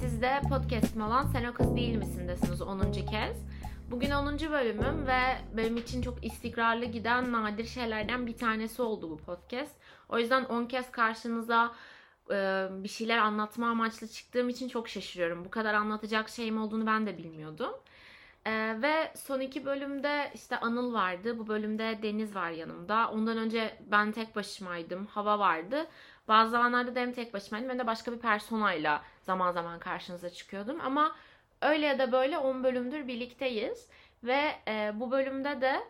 Siz de podcast'im olan Sen o kız değil misindesiniz 10. kez. Bugün 10. bölümüm ve benim için çok istikrarlı giden nadir şeylerden bir tanesi oldu bu podcast. O yüzden 10 kez karşınıza e, bir şeyler anlatma amaçlı çıktığım için çok şaşırıyorum. Bu kadar anlatacak şeyim olduğunu ben de bilmiyordum. E, ve son iki bölümde işte Anıl vardı. Bu bölümde Deniz var yanımda. Ondan önce ben tek başımaydım. Hava vardı. Bazı zamanlarda da hem tek başımaydım hem de başka bir personayla zaman zaman karşınıza çıkıyordum. Ama öyle ya da böyle 10 bölümdür birlikteyiz. Ve e, bu bölümde de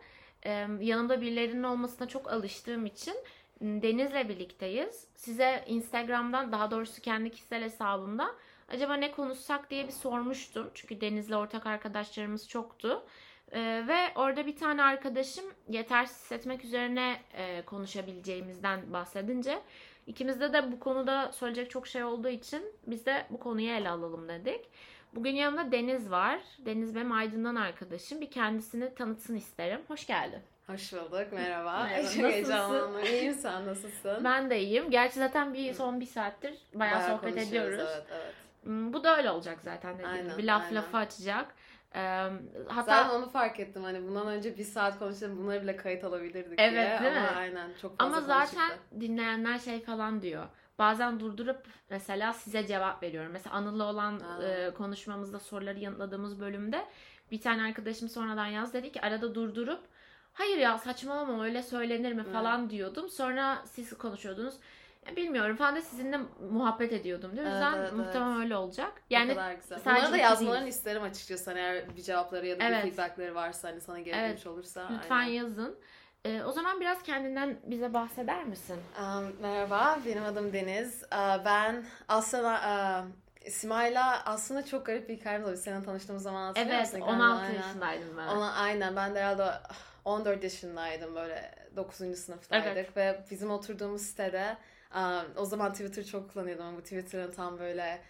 e, yanımda birilerinin olmasına çok alıştığım için Deniz'le birlikteyiz. Size Instagram'dan daha doğrusu kendi kişisel hesabımda acaba ne konuşsak diye bir sormuştum. Çünkü Deniz'le ortak arkadaşlarımız çoktu. Ee, ve orada bir tane arkadaşım yetersiz hissetmek üzerine e, konuşabileceğimizden bahsedince ikimizde de bu konuda söyleyecek çok şey olduğu için biz de bu konuyu ele alalım dedik. Bugün yanımda Deniz var. Deniz benim Aydın'dan arkadaşım. Bir kendisini tanıtsın isterim. Hoş geldin. Hoş bulduk. Merhaba. Merhaba, Çok nasılsın? heyecanlandım. İyiyim sen nasılsın? Ben de iyiyim. Gerçi zaten bir son bir saattir bayağı, sohbet konuşuyoruz, ediyoruz. Evet, evet. Hmm, Bu da öyle olacak zaten dediğim Aynen, gibi. Laf aynen. lafı açacak. Ee, hatta Zaten onu fark ettim. Hani bundan önce bir saat konuşalım bunları bile kayıt alabilirdik Evet, diye. değil Ama mi? aynen çok fazla ama zaten konuştuk. dinleyenler şey falan diyor. Bazen durdurup mesela size cevap veriyorum. Mesela Anıl'la olan Aa. e, konuşmamızda soruları yanıtladığımız bölümde bir tane arkadaşım sonradan yaz dedi ki arada durdurup hayır ya saçmalama öyle söylenir mi falan diyordum. Sonra siz konuşuyordunuz. Bilmiyorum falan da sizinle muhabbet ediyordum. değil mi? Evet, evet, muhtemelen evet. öyle olacak. Yani Bunları da yazmalarını değil. isterim açıkçası. Hani eğer bir cevapları ya da Evet. bir feedbackleri varsa hani sana geri Evet. olursa. lütfen aynen. yazın. E, o zaman biraz kendinden bize bahseder misin? Um, merhaba, benim adım Deniz. Uh, ben aslında uh, Sima'yla aslında çok garip bir hikayemiz. Biz seninle tanıştığımız zaman hatırlıyor Evet musun? 16 Aynen. yaşındaydım ben. Ona, aynen ben de herhalde 14 yaşındaydım böyle 9. sınıftaydık Evet. ve bizim oturduğumuz sitede o zaman Twitter çok kullanıyordum ama bu Twitter'ın tam böyle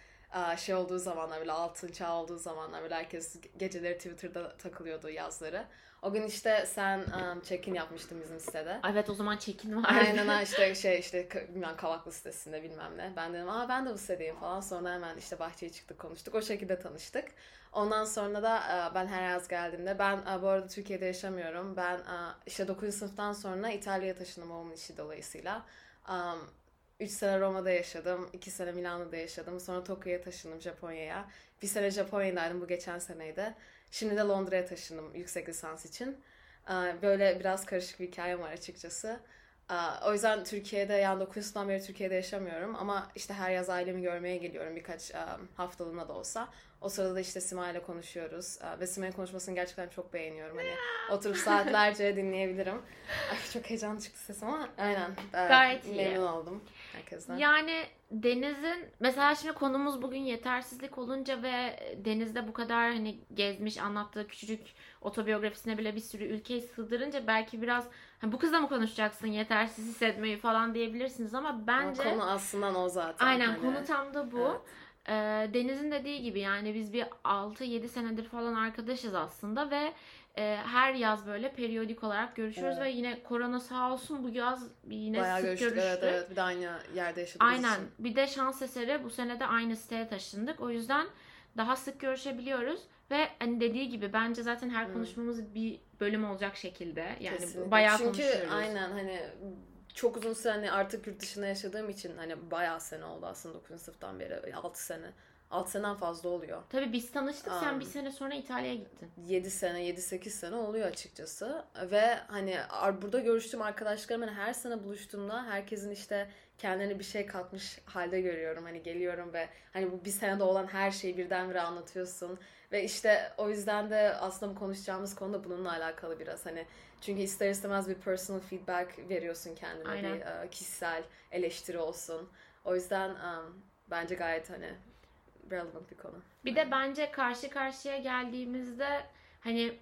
şey olduğu zamanlar böyle altın çağ olduğu zamanlar böyle herkes geceleri Twitter'da takılıyordu yazları. O gün işte sen um, check-in yapmıştın bizim sitede. Evet o zaman çekin vardı. Aynen işte şey işte bilmem Kavaklı sitesinde bilmem ne. Ben dedim aa ben de bu sitedeyim falan. Sonra hemen işte bahçeye çıktık konuştuk. O şekilde tanıştık. Ondan sonra da ben her yaz geldiğimde ben bu arada Türkiye'de yaşamıyorum. Ben işte 9. sınıftan sonra İtalya'ya taşındım babamın işi dolayısıyla. 3 sene Roma'da yaşadım. 2 sene Milano'da yaşadım. Sonra Tokyo'ya taşındım Japonya'ya. Bir sene Japonya'daydım bu geçen seneydi. Şimdi de Londra'ya taşındım yüksek lisans için. Ee, Böyle biraz karışık bir hikayem var açıkçası. Ee, O yüzden Türkiye'de yani 9 sınıftan beri Türkiye'de yaşamıyorum ama işte her yaz ailemi görmeye geliyorum birkaç e, haftalığına da olsa. O sırada da işte Sima ile konuşuyoruz Ee, ve Sima'nın konuşmasını gerçekten çok beğeniyorum. Hani oturup saatlerce dinleyebilirim. Ay çok heyecanlı çıktı sesim ama aynen. Gayet iyi. Memnun oldum herkesten. Yani Deniz'in mesela şimdi konumuz bugün yetersizlik olunca ve Deniz'de bu kadar hani gezmiş anlattığı küçücük otobiyografisine bile bir sürü ülkeyi sığdırınca belki biraz hani bu kızla mı konuşacaksın yetersiz hissetmeyi falan diyebilirsiniz ama Ama bence konu aslında o zaten. aynen Hani- konu tam da bu. Evet. Ee, Deniz'in dediği gibi yani biz bir 6-7 senedir falan arkadaşız aslında ve e, her yaz böyle periyodik olarak görüşüyoruz Evet. ve yine korona sağ olsun bu yaz yine Bayağı sık görüştük. görüştük. Evet evet. Bir de aynı yerde yaşadığımız Aynen. için. Bir de şans eseri bu sene de aynı siteye taşındık. O yüzden daha sık görüşebiliyoruz ve hani dediği gibi bence zaten her Hmm. konuşmamız bir bölüm olacak şekilde. Yani Kesinlikle. bayağı Çünkü konuşuyoruz. aynen hani çok uzun hani artık yurt dışında yaşadığım için hani bayağı sene oldu aslında 9. sınıftan beri 6 sene. 6 seneden fazla oluyor. Tabii biz tanıştık sen Um, bir sene sonra İtalya'ya gittin. 7 sene, 7-8 sene oluyor açıkçası. Ve hani burada görüştüğüm arkadaşlarım hani her sene buluştuğumda herkesin işte kendilerine bir şey katmış halde görüyorum. Hani geliyorum ve hani bu bir senede olan her şeyi birdenbire anlatıyorsun. Ve işte o yüzden de aslında bu konuşacağımız konu da bununla alakalı biraz. Hani çünkü ister istemez bir personal feedback veriyorsun kendine. Aynen. Bir e, kişisel eleştiri olsun. O yüzden um, bence gayet hani relevant bir konu. Bir de bence karşı karşıya geldiğimizde hani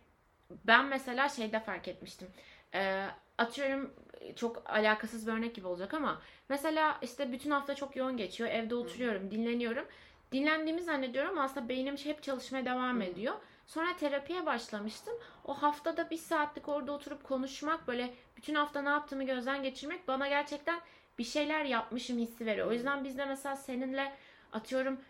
ben mesela şeyde fark etmiştim. Ee, atıyorum çok alakasız bir örnek gibi olacak ama mesela işte bütün hafta çok yoğun geçiyor. Evde oturuyorum, dinleniyorum. Dinlendiğimi zannediyorum ama aslında beynim hep çalışmaya devam Hı. ediyor. Sonra terapiye başlamıştım. O haftada bir saatlik orada oturup konuşmak böyle bütün hafta ne yaptığımı gözden geçirmek bana gerçekten bir şeyler yapmışım hissi veriyor. O yüzden biz de mesela seninle atıyorum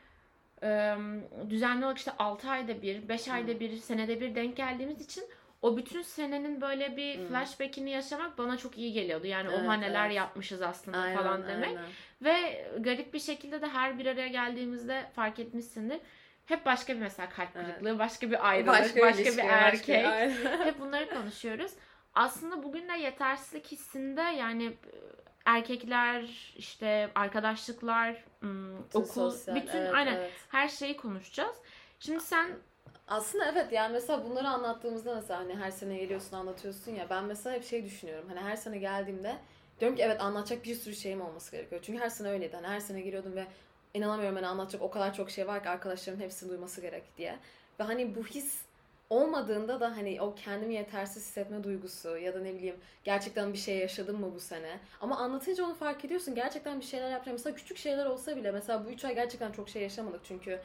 düzenli olarak işte 6 ayda bir, 5 ayda bir, senede bir denk geldiğimiz için o bütün senenin böyle bir Hmm. flashback'ini yaşamak bana çok iyi geliyordu. Yani Evet, oha neler evet. yapmışız aslında Aynen, falan demek. aynen. Ve garip bir şekilde de her bir araya geldiğimizde fark etmişsindir. Hep başka bir mesela kalp Evet. kırıklığı, başka bir ayrılık, başka, ilişki, bir erkek. başka-. Hep bunları konuşuyoruz. Aslında bugün de yetersizlik hissinde yani erkekler, işte arkadaşlıklar, Bütün okul, sosyal, bütün evet, aynen evet. her şeyi konuşacağız. Şimdi sen Aslında evet yani mesela bunları anlattığımızda mesela hani her sene geliyorsun anlatıyorsun ya ben mesela hep şey düşünüyorum hani her sene geldiğimde diyorum ki evet anlatacak bir sürü şeyim olması gerekiyor. Çünkü her sene öyleydi hani her sene geliyordum ve inanamıyorum hani anlatacak o kadar çok şey var ki arkadaşlarımın hepsini duyması gerek diye. Ve hani bu his olmadığında da hani o kendimi yetersiz hissetme duygusu ya da ne bileyim gerçekten bir şey yaşadım mı bu sene. Ama anlatınca onu fark ediyorsun. Gerçekten bir şeyler yapacağım. Mesela küçük şeyler olsa bile mesela bu 3 ay gerçekten çok şey yaşamadık. Çünkü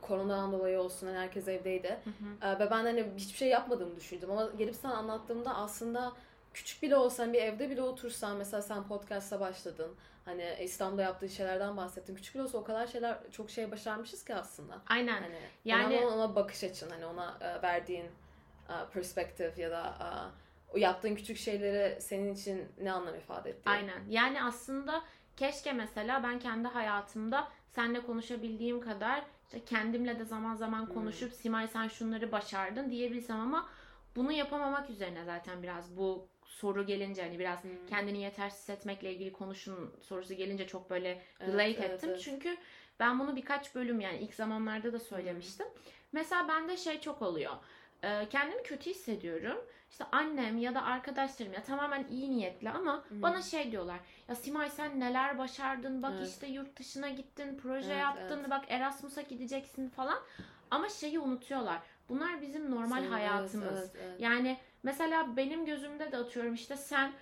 koronadan dolayı olsun hani herkes evdeydi. Ee, Ve ben hani hiçbir şey yapmadığımı düşündüm ama gelip sana anlattığımda aslında küçük bile olsan bir evde bile otursan mesela sen podcast'a başladın. Hani İstanbul'da yaptığın şeylerden bahsettin. Küçük bile olsa o kadar şeyler çok şey başarmışız ki aslında. aynen Hani Yani- yani ona bakış açın hani ona e, verdiğin e, perspektif ya da e, o yaptığın küçük şeyleri senin için ne anlam ifade etti? Aynen. Yani aslında keşke mesela ben kendi hayatımda seninle konuşabildiğim kadar işte kendimle de zaman zaman Hmm. konuşup Simay sen şunları başardın diyebilsem ama bunu yapamamak üzerine zaten biraz bu soru gelince hani biraz Hmm. kendini yetersiz hissetmekle ilgili konuşun sorusu gelince çok böyle Evet, relate evet, ettim. evet. Çünkü ben bunu birkaç bölüm yani ilk zamanlarda da söylemiştim. Mesela bende şey çok oluyor. Kendimi kötü hissediyorum. İşte annem ya da arkadaşlarım ya tamamen iyi niyetli ama Hı. bana şey diyorlar. Ya Simay sen neler başardın? Bak Evet. işte yurt dışına gittin, proje Evet, yaptın, evet. bak Erasmus'a gideceksin falan. Ama şeyi unutuyorlar. Bunlar bizim normal evet, hayatımız. evet, evet. Yani mesela benim gözümde de atıyorum işte sen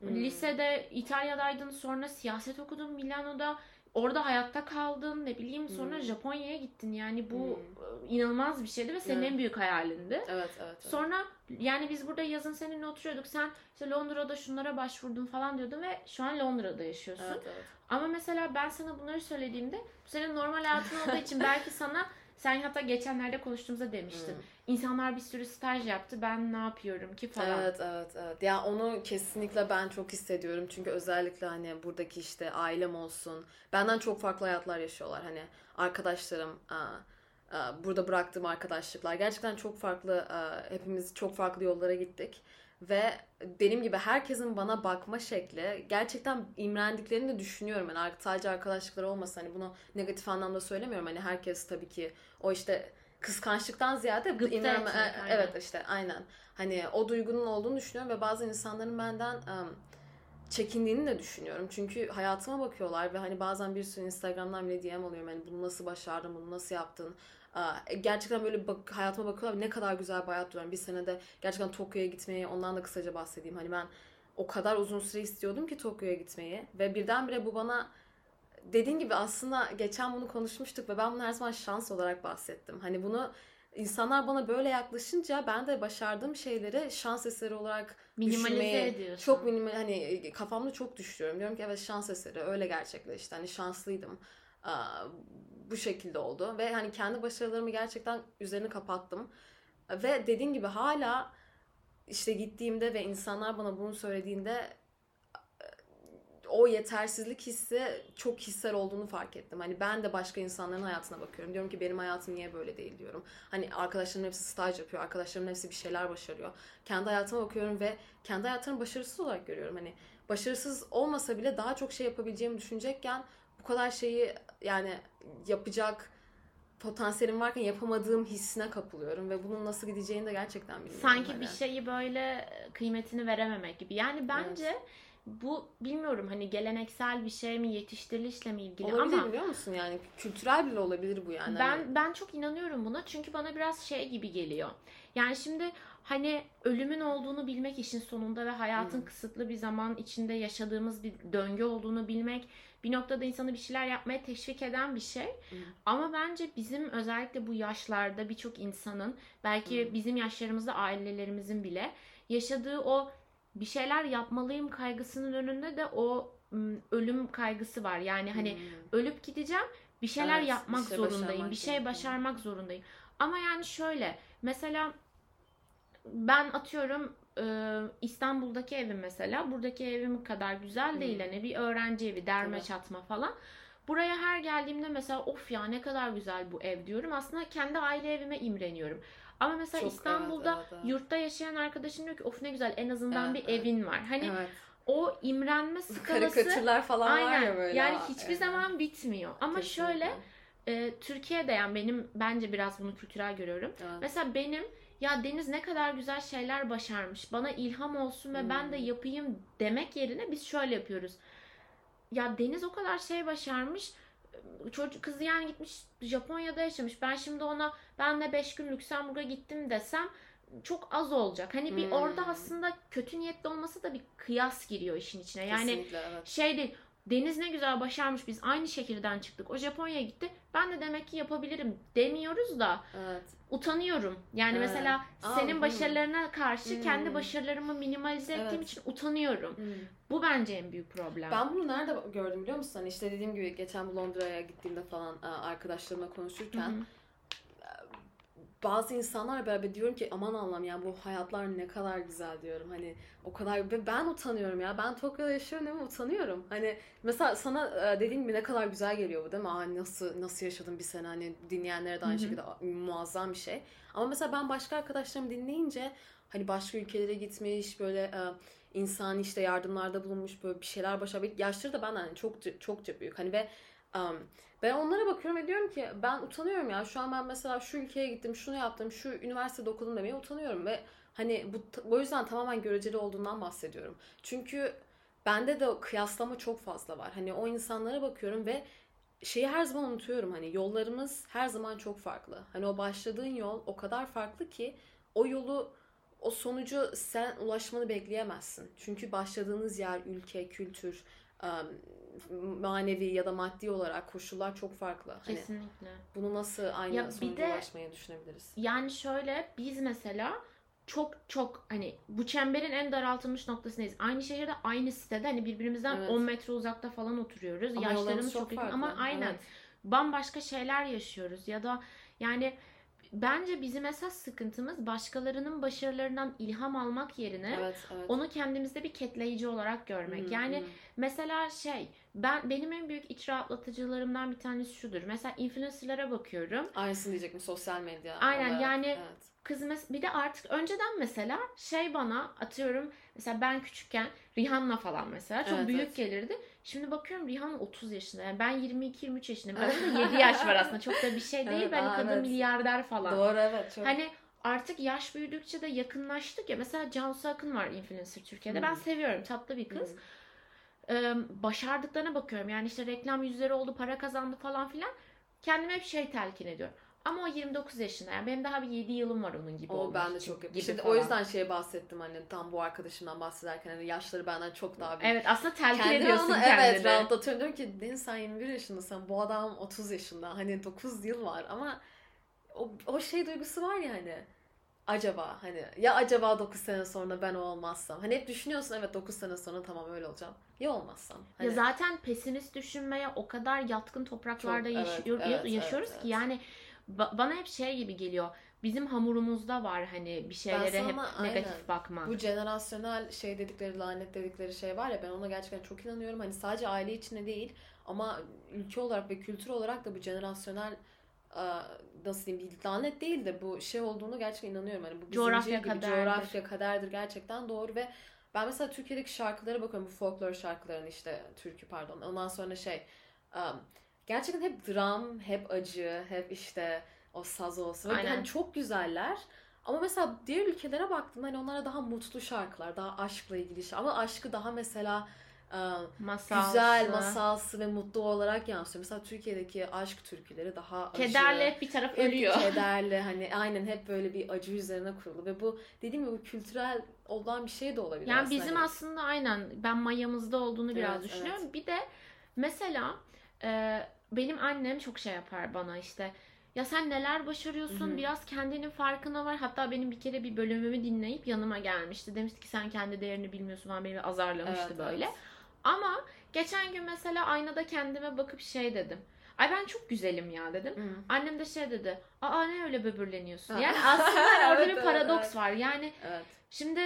Hmm. lisede İtalya'daydın sonra siyaset okudun Milano'da orada hayatta kaldın ne bileyim sonra Hmm. Japonya'ya gittin yani bu Hmm. e, inanılmaz bir şeydi ve senin Evet. en büyük hayalindi. Evet, evet, evet. Sonra yani biz burada yazın seninle oturuyorduk sen işte Londra'da şunlara başvurdun falan diyordun ve şu an Londra'da yaşıyorsun. Evet, evet. Ama mesela ben sana bunları söylediğimde bu senin normal hayatın olduğu için belki sana sen hatta geçenlerde konuştuğumuzda demiştin. Hmm. İnsanlar bir sürü staj yaptı ben ne yapıyorum ki falan. Evet evet evet. Ya onu kesinlikle ben çok hissediyorum. Çünkü özellikle hani buradaki işte ailem olsun. Benden çok farklı hayatlar yaşıyorlar. Hani arkadaşlarım, aa, aa, burada bıraktığım arkadaşlıklar. Gerçekten çok farklı, aa, hepimiz çok farklı yollara gittik. Ve benim gibi herkesin bana bakma şekli gerçekten imrendiklerini de düşünüyorum. Yani sadece arkadaşlıklar olmasa hani bunu negatif anlamda söylemiyorum. Hani herkes tabii ki o işte kıskançlıktan ziyade Gıpta imrenme- etmek, e, aynen. evet işte aynen. Hani o duygunun olduğunu düşünüyorum ve bazı insanların benden em, çekindiğini de düşünüyorum. Çünkü hayatıma bakıyorlar ve hani bazen bir sürü Instagram'dan bile DM alıyorum. Hani bunu nasıl başardın, bunu nasıl yaptın? Aa, Gerçekten böyle bak, hayatıma bakıyorlar ne kadar güzel bir hayat diyorum. Bir senede gerçekten Tokyo'ya gitmeyi, ondan da kısaca bahsedeyim. Hani ben o kadar uzun süre istiyordum ki Tokyo'ya gitmeyi ve birdenbire bu bana dediğin gibi aslında geçen bunu konuşmuştuk ve ben bunu her zaman şans olarak bahsettim. Hani bunu insanlar bana böyle yaklaşınca ben de başardığım şeyleri şans eseri olarak Minimalize ediyorsun. çok minimal hani kafamda çok düşürüyorum. Diyorum ki evet şans eseri öyle gerçekleşti. Hani şanslıydım. Aa, bu şekilde oldu ve hani kendi başarılarımı gerçekten üzerini kapattım. Ve dediğin gibi hala işte gittiğimde ve insanlar bana bunu söylediğinde o yetersizlik hissi çok hissel olduğunu fark ettim. Hani ben de başka insanların hayatına bakıyorum. Diyorum ki benim hayatım niye böyle değil diyorum. Hani arkadaşlarımın hepsi staj yapıyor. Arkadaşlarımın hepsi bir şeyler başarıyor. Kendi hayatıma bakıyorum ve kendi hayatlarını başarısız olarak görüyorum. Hani başarısız olmasa bile daha çok şey yapabileceğimi düşünecekken bu kadar şeyi yani yapacak potansiyelim varken yapamadığım hissine kapılıyorum ve bunun nasıl gideceğini de gerçekten bilmiyorum. Sanki hani. bir şeyi böyle kıymetini verememek gibi. Yani bence bu bilmiyorum hani geleneksel bir şey mi yetiştirilişle mi ilgili Olabilir ama biliyor musun yani kültürel bile olabilir bu yani. Hani- ben ben çok inanıyorum buna çünkü bana biraz şey gibi geliyor. Yani şimdi hani ölümün olduğunu bilmek işin sonunda ve hayatın Hmm. kısıtlı bir zaman içinde yaşadığımız bir döngü olduğunu bilmek bir noktada insanı bir şeyler yapmaya teşvik eden bir şey. Hmm. Ama bence bizim özellikle bu yaşlarda birçok insanın belki Hmm. bizim yaşlarımızda ailelerimizin bile yaşadığı o bir şeyler yapmalıyım kaygısının önünde de o ölüm kaygısı var. Yani hani Hmm. ölüp gideceğim. Bir şeyler Evet, yapmak bir şey zorundayım. Bir şey başarmak zorundayım. Ama yani şöyle mesela ben atıyorum e, İstanbul'daki evim mesela buradaki evim kadar güzel değil. Hı. Hani bir öğrenci evi derme Tabii. çatma falan. Buraya her geldiğimde mesela of ya ne kadar güzel bu ev diyorum. Aslında kendi aile evime imreniyorum. Ama mesela Çok, İstanbul'da evet, evet, evet. yurtta yaşayan arkadaşım diyor ki of ne güzel en azından Evet, bir evet. evin var. Hani Evet. o imrenme skalası Karikatürler falan var aynen ya böyle. yani hiçbir Evet. zaman bitmiyor. Ama Kesinlikle. şöyle e, Türkiye'de yani benim bence biraz bunu kültürel görüyorum. Evet. Mesela benim ya Deniz ne kadar güzel şeyler başarmış. Bana ilham olsun ve ben de Hmm. yapayım demek yerine biz şöyle yapıyoruz. Ya Deniz o kadar şey başarmış. Çocuk kızı yani gitmiş Japonya'da yaşamış. Ben şimdi ona ben de 5 gün Lüksemburg'a gittim desem çok az olacak. Hani bir Hmm. orada aslında kötü niyetli olması da bir kıyas giriyor işin içine. Yani Kesinlikle evet. şey değil. Deniz ne güzel başarmış biz aynı şehirden çıktık. O Japonya'ya gitti. Ben de demek ki yapabilirim demiyoruz da Evet. utanıyorum. Yani Evet. mesela Aa, senin hı. başarılarına karşı Hmm. kendi başarılarımı minimalize ettiğim Evet. için utanıyorum. Hmm. Bu bence en büyük problem. Ben bunu nerede gördüm biliyor musun? Hani işte dediğim gibi geçen Londra'ya gittiğimde falan arkadaşlarımla konuşurken hı. Bazı insanlar böyle diyorum ki aman Allah'ım ya bu hayatlar ne kadar güzel diyorum. Hani o kadar ve ben utanıyorum ya. Ben Tokyo'da yaşıyorum değil mi? Utanıyorum. Hani mesela sana e, dediğim gibi ne kadar güzel geliyor bu değil mi? Aa, nasıl nasıl yaşadım bir sene hani dinleyenlere de aynı Hı hı. şekilde muazzam bir şey. Ama mesela ben başka arkadaşlarımı dinleyince hani başka ülkelere gitmiş böyle e, insan işte yardımlarda bulunmuş böyle bir şeyler başarmış. Yaşları da benden hani çok çokça büyük. Hani ve um, ben onlara bakıyorum ve diyorum ki ben utanıyorum ya. Şu an ben mesela şu ülkeye gittim, şunu yaptım, şu üniversitede okudum demeye utanıyorum ve hani bu o yüzden tamamen göreceli olduğundan bahsediyorum. Çünkü bende de kıyaslama çok fazla var. Hani o insanlara bakıyorum ve şeyi her zaman unutuyorum. Hani yollarımız her zaman çok farklı. Hani o başladığın yol o kadar farklı ki o yolu o sonucu sen ulaşmanı bekleyemezsin. Çünkü başladığınız yer, ülke, kültür, manevi ya da maddi olarak koşullar çok farklı. Hani Kesinlikle. bunu nasıl aynı Ya bir sonuca de- ulaşmayı düşünebiliriz? Yani şöyle biz mesela çok çok hani bu çemberin en daraltılmış noktasındayız. Aynı şehirde aynı sitede hani birbirimizden Evet. 10 metre uzakta falan oturuyoruz. Ama Yaşlarımız çok, çok yakın farklı. ama aynen Evet. bambaşka şeyler yaşıyoruz ya da yani bence bizim esas sıkıntımız başkalarının başarılarından ilham almak yerine Evet, evet. onu kendimizde bir ketleyici olarak görmek. Hı, yani hı. mesela şey ben benim en büyük iç rahatlatıcılarımdan bir tanesi şudur. Mesela influencer'lara bakıyorum. Aynısını diyecektim sosyal medya. Aynen, olarak. yani- Evet. Kız mes- bir de artık önceden mesela şey bana atıyorum mesela ben küçükken Rihanna falan mesela çok Evet, büyük evet. gelirdi. Şimdi bakıyorum Rihanna 30 yaşında. Yani ben 22-23 yaşındayım. Arasında 7 yaş var aslında. Çok da bir şey değil. Evet, aa, kadın evet. milyarder falan. Doğru evet. Çok... Hani artık yaş büyüdükçe de yakınlaştık ya. Mesela Cansu Akın var influencer Türkiye'de. Hı. Ben seviyorum. Tatlı bir kız. Ee, başardıklarına bakıyorum. Yani işte reklam yüzleri oldu, para kazandı falan filan. Kendime hep şey telkin ediyorum. Ama o 29 yaşında. Yani benim daha bir 7 yılım var onun gibi O ben de çok yapıyorum. İşte falan. o yüzden şeye bahsettim hani tam bu arkadaşımdan bahsederken hani yaşları benden çok daha büyük. Evet aslında telkin Kendimi ediyorsun onu kendine. evet rahatlatıyorum. Diyorum ki Deniz sen 21 yaşındasın. Bu adam 30 yaşında. Hani 9 yıl var ama o, o şey duygusu var ya hani acaba hani ya acaba 9 sene sonra ben o olmazsam. Hani hep düşünüyorsun evet 9 sene sonra tamam öyle olacağım. Ya olmazsam. Hani, Ya zaten pesimist düşünmeye o kadar yatkın topraklarda Çok, evet, yaşıyor, evet, yaşıyoruz evet, ki evet. yani ba- bana hep şey gibi geliyor. Bizim hamurumuzda var hani bir şeylere hep sana negatif aynen. bakmak. Bu jenerasyonel şey dedikleri, lanet dedikleri şey var ya ben ona gerçekten çok inanıyorum. Hani sadece aile içinde değil ama ülke olarak ve kültür olarak da bu jenerasyonel nasıl diyeyim bir lanet değil de bu şey olduğunu gerçekten inanıyorum. Hani bu bir Coğrafya zincir gibi, kaderdir. coğrafya kaderdir gerçekten doğru ve ben mesela Türkiye'deki şarkılara bakıyorum bu folklor şarkıların işte türkü pardon. Ondan sonra şey um, gerçekten hep dram, hep acı, hep işte o saz olsun. Ve Aynen. hani çok güzeller. Ama mesela diğer ülkelere baktım hani onlara daha mutlu şarkılar, daha aşkla ilgili şey. Ama aşkı daha mesela e, Masalsı. güzel, masalsı ve mutlu olarak yansıyor. Mesela Türkiye'deki aşk türküleri daha acı. Kederle hep bir taraf ölüyor. kederli hani aynen hep böyle bir acı üzerine kurulu ve bu dediğim gibi bu kültürel olan bir şey de olabilir Yani aslında. bizim Hani aslında aynen ben mayamızda olduğunu biraz Evet, düşünüyorum. Bir de mesela e, benim annem çok şey yapar bana işte. Ya sen neler başarıyorsun? Hı hı. Biraz kendinin farkına var. Hatta benim bir kere bir bölümümü dinleyip yanıma gelmişti. Demişti ki sen kendi değerini bilmiyorsun falan beni azarlamıştı Evet, böyle. evet. Ama geçen gün mesela aynada kendime bakıp şey dedim. ay ben çok güzelim ya dedim. Hı. Annem de şey dedi. Aa ne öyle böbürleniyorsun. Yani aslında orada Evet, bir paradoks evet. var. Yani Evet. şimdi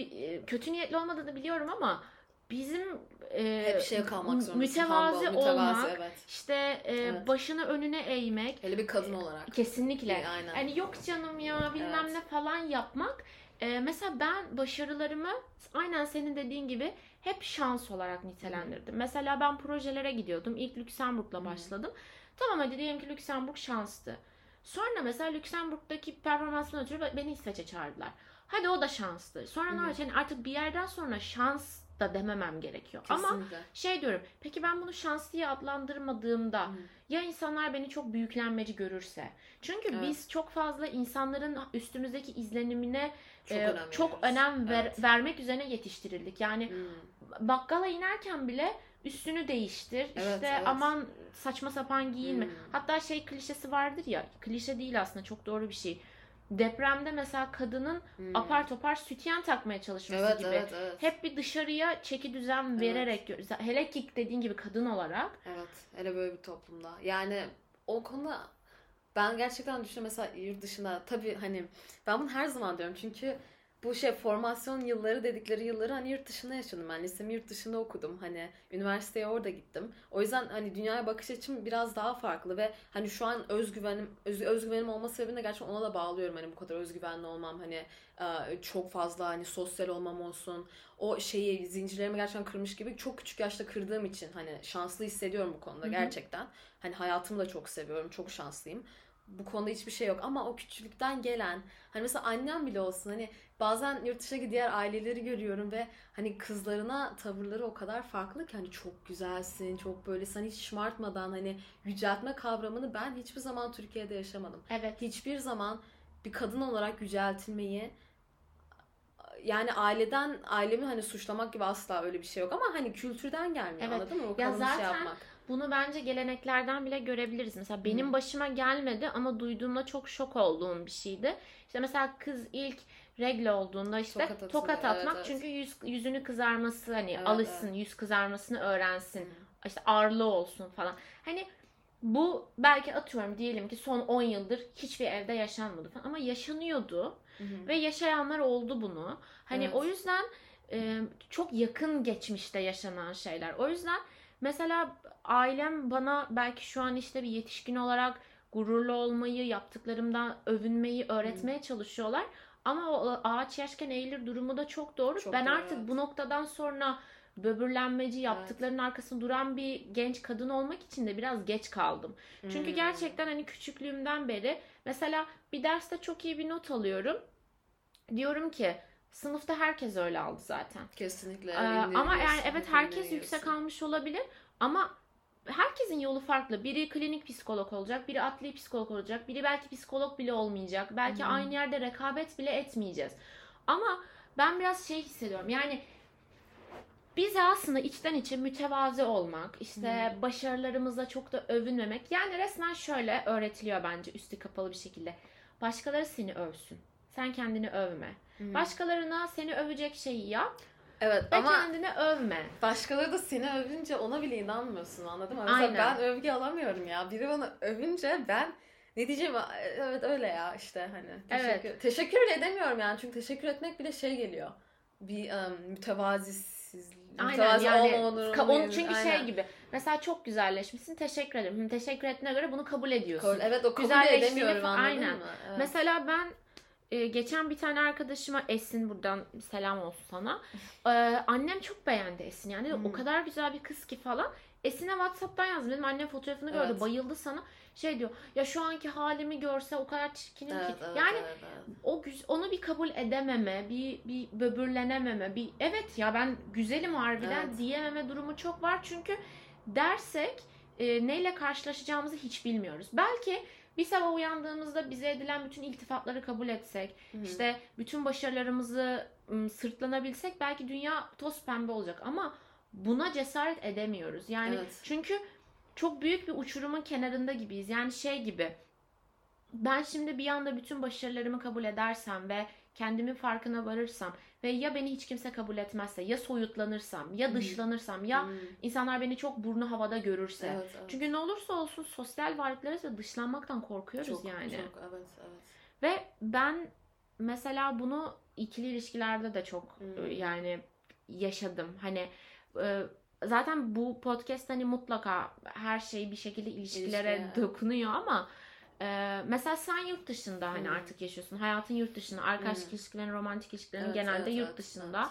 e, kötü niyetli olmadığını biliyorum ama bizim e, Hep şeye kalmak zorundasın. mütevazi humble, olmak, mütevazi, evet. işte e, Evet. başını önüne eğmek Hele bir kadın olarak. kesinlikle. Aynen. Yani yok canım ya bilmem Evet. ne falan yapmak. E, mesela ben başarılarımı aynen senin dediğin gibi hep şans olarak nitelendirdim. Mesela ben projelere gidiyordum. İlk Lüksemburg'la Hı. başladım. Tamam hadi diyelim ki Lüksemburg şanstı. Sonra mesela Lüksemburg'daki performansımdan ötürü beni İsveç'e çağırdılar. Hadi o da şanstı. Sonra Hı ne hı. olacak? Yani artık bir yerden sonra şans da dememem gerekiyor. Ama Kesinlikle. şey diyorum. Peki ben bunu şans diye adlandırmadığımda Hı. ya insanlar beni çok büyüklenmeci görürse? Çünkü Evet. biz çok fazla insanların üstümüzdeki izlenimine Çok e, önem çok önem ver- Evet. vermek üzerine yetiştirildik. Yani Hı. bakkala inerken bile üstünü değiştir. Evet, işte evet. aman saçma sapan giyinme. Hmm. Hatta şey klişesi vardır ya. Klişe değil aslında çok doğru bir şey. Depremde mesela kadının Hı. apar topar sütyen takmaya çalışması Evet, gibi. evet, evet. Hep bir dışarıya çeki düzen Evet. vererek görüyoruz. Hele ki dediğin gibi kadın olarak. Evet, hele böyle bir toplumda. Yani o konuda ben gerçekten düşünüyorum mesela yurt dışında tabii hani ben bunu her zaman diyorum çünkü bu şey formasyon yılları dedikleri yılları hani yurt dışında yaşadım ben. Lisemi yurt dışında okudum. Hani üniversiteye orada gittim. O yüzden hani dünyaya bakış açım biraz daha farklı ve hani şu an özgüvenim öz, özgüvenim olma sebebini gerçekten ona da bağlıyorum. Hani bu kadar özgüvenli olmam hani e, çok fazla hani sosyal olmam olsun. O şeyi zincirlerimi gerçekten kırmış gibi çok küçük yaşta kırdığım için hani şanslı hissediyorum bu konuda Hı hı. gerçekten. Hani hayatımı da çok seviyorum. Çok şanslıyım. Bu konuda hiçbir şey yok ama o küçüklükten gelen hani mesela annem bile olsun hani bazen yurt dışındaki diğer aileleri görüyorum ve hani kızlarına tavırları o kadar farklı ki hani çok güzelsin, çok böyle seni hiç şımartmadan hani yüceltme kavramını ben hiçbir zaman Türkiye'de yaşamadım. Evet. Hiçbir zaman bir kadın olarak yüceltilmeyi yani aileden ailemi hani suçlamak gibi asla öyle bir şey yok ama hani kültürden gelmiyor Evet. anladın mı? O Ya şey zaten yapmak. Bunu bence geleneklerden bile görebiliriz. Mesela benim Hı. başıma gelmedi ama duyduğumda çok şok olduğum bir şeydi. İşte mesela kız ilk regle olduğunda işte Tokat tokat, atılıyor. Evet, atmak evet. çünkü yüz, yüzünü kızarması hani Evet, alışsın, yüz kızarmasını öğrensin. Hı. işte ağırlığı olsun falan. Hani bu belki atıyorum diyelim ki son 10 yıldır hiçbir evde yaşanmadı falan ama yaşanıyordu Hı hı. ve yaşayanlar oldu bunu. Hani Evet. o yüzden e, çok yakın geçmişte yaşanan şeyler. O yüzden mesela ailem bana belki şu an işte bir yetişkin olarak gururlu olmayı, yaptıklarımdan övünmeyi öğretmeye çalışıyorlar. Ama o ağaç yaşken eğilir durumu da çok doğru. Çok ben doğru, artık evet. bu noktadan sonra böbürlenmeci yaptıklarının arkasında duran bir genç kadın olmak için de biraz geç kaldım. Çünkü Hmm. gerçekten hani küçüklüğümden beri mesela bir derste çok iyi bir not alıyorum. Diyorum ki sınıfta herkes öyle aldı zaten. Kesinlikle. Ee, ama yani evet herkes yüksek almış olabilir ama herkesin yolu farklı. Biri klinik psikolog olacak, biri adli psikolog olacak, biri belki psikolog bile olmayacak. Belki Hı. aynı yerde rekabet bile etmeyeceğiz. Ama ben biraz şey hissediyorum. Yani bize aslında içten içe mütevazi olmak, işte başarılarımızla çok da övünmemek. Yani resmen şöyle öğretiliyor bence üstü kapalı bir şekilde. Başkaları seni övsün. Sen kendini övme. Hı. Başkalarına seni övecek şeyi yap Evet ve ama kendini övme. başkaları da seni övünce ona bile inanmıyorsun anladın mı? Mesela Aynen. ben övgü alamıyorum ya. Biri bana övünce ben ne diyeceğim? Evet öyle ya işte hani. Evet. Teşekkür, teşekkür bile edemiyorum yani. Çünkü teşekkür etmek bile şey geliyor. Bir um, mütevazisiz, Aynen yani onun çünkü Aynen. şey gibi. Mesela çok güzelleşmişsin. Teşekkür ederim. Hı, teşekkür ettiğine göre bunu kabul ediyorsun. Kabul- Evet o kabul edemiyorum anladın aynen. mı? Evet. Mesela ben e, geçen bir tane arkadaşıma Esin buradan selam olsun sana. E, annem çok beğendi Esin. Yani Hmm. o kadar güzel bir kız ki falan. Esin'e Whatsapp'tan yazdım. Dedim annem fotoğrafını gördü. Evet. Bayıldı sana. Şey diyor. Ya şu anki halimi görse o kadar çirkinim Evet, ki. evet, yani evet, evet. o güz- onu bir kabul edememe, bir bir böbürlenememe, bir evet ya ben güzelim harbiden Evet. diyememe durumu çok var. Çünkü dersek e, neyle karşılaşacağımızı hiç bilmiyoruz. Belki bir sabah uyandığımızda bize edilen bütün iltifatları kabul etsek, Hı hı. işte bütün başarılarımızı ım, sırtlanabilsek belki dünya toz pembe olacak ama buna cesaret edemiyoruz. Yani Evet. çünkü çok büyük bir uçurumun kenarında gibiyiz. Yani şey gibi ben şimdi bir anda bütün başarılarımı kabul edersem ve kendimin farkına varırsam ve ya beni hiç kimse kabul etmezse ya soyutlanırsam ya dışlanırsam ya Hmm. insanlar beni çok burnu havada görürse. Evet, evet. Çünkü ne olursa olsun sosyal varlıklarız ve dışlanmaktan korkuyoruz çok, yani. Çok, evet, evet. Ve ben mesela bunu ikili ilişkilerde de çok Hmm. yani yaşadım. Hani e, zaten bu podcast hani mutlaka her şey bir şekilde ilişkilere İlişkiye. dokunuyor ama mesela sen yurt dışında hani Hmm. artık yaşıyorsun. Hayatın yurt dışında. Arkadaşlık Hmm. ilişkilerin, romantik ilişkilerin Evet, genelde evet, yurt evet, dışında.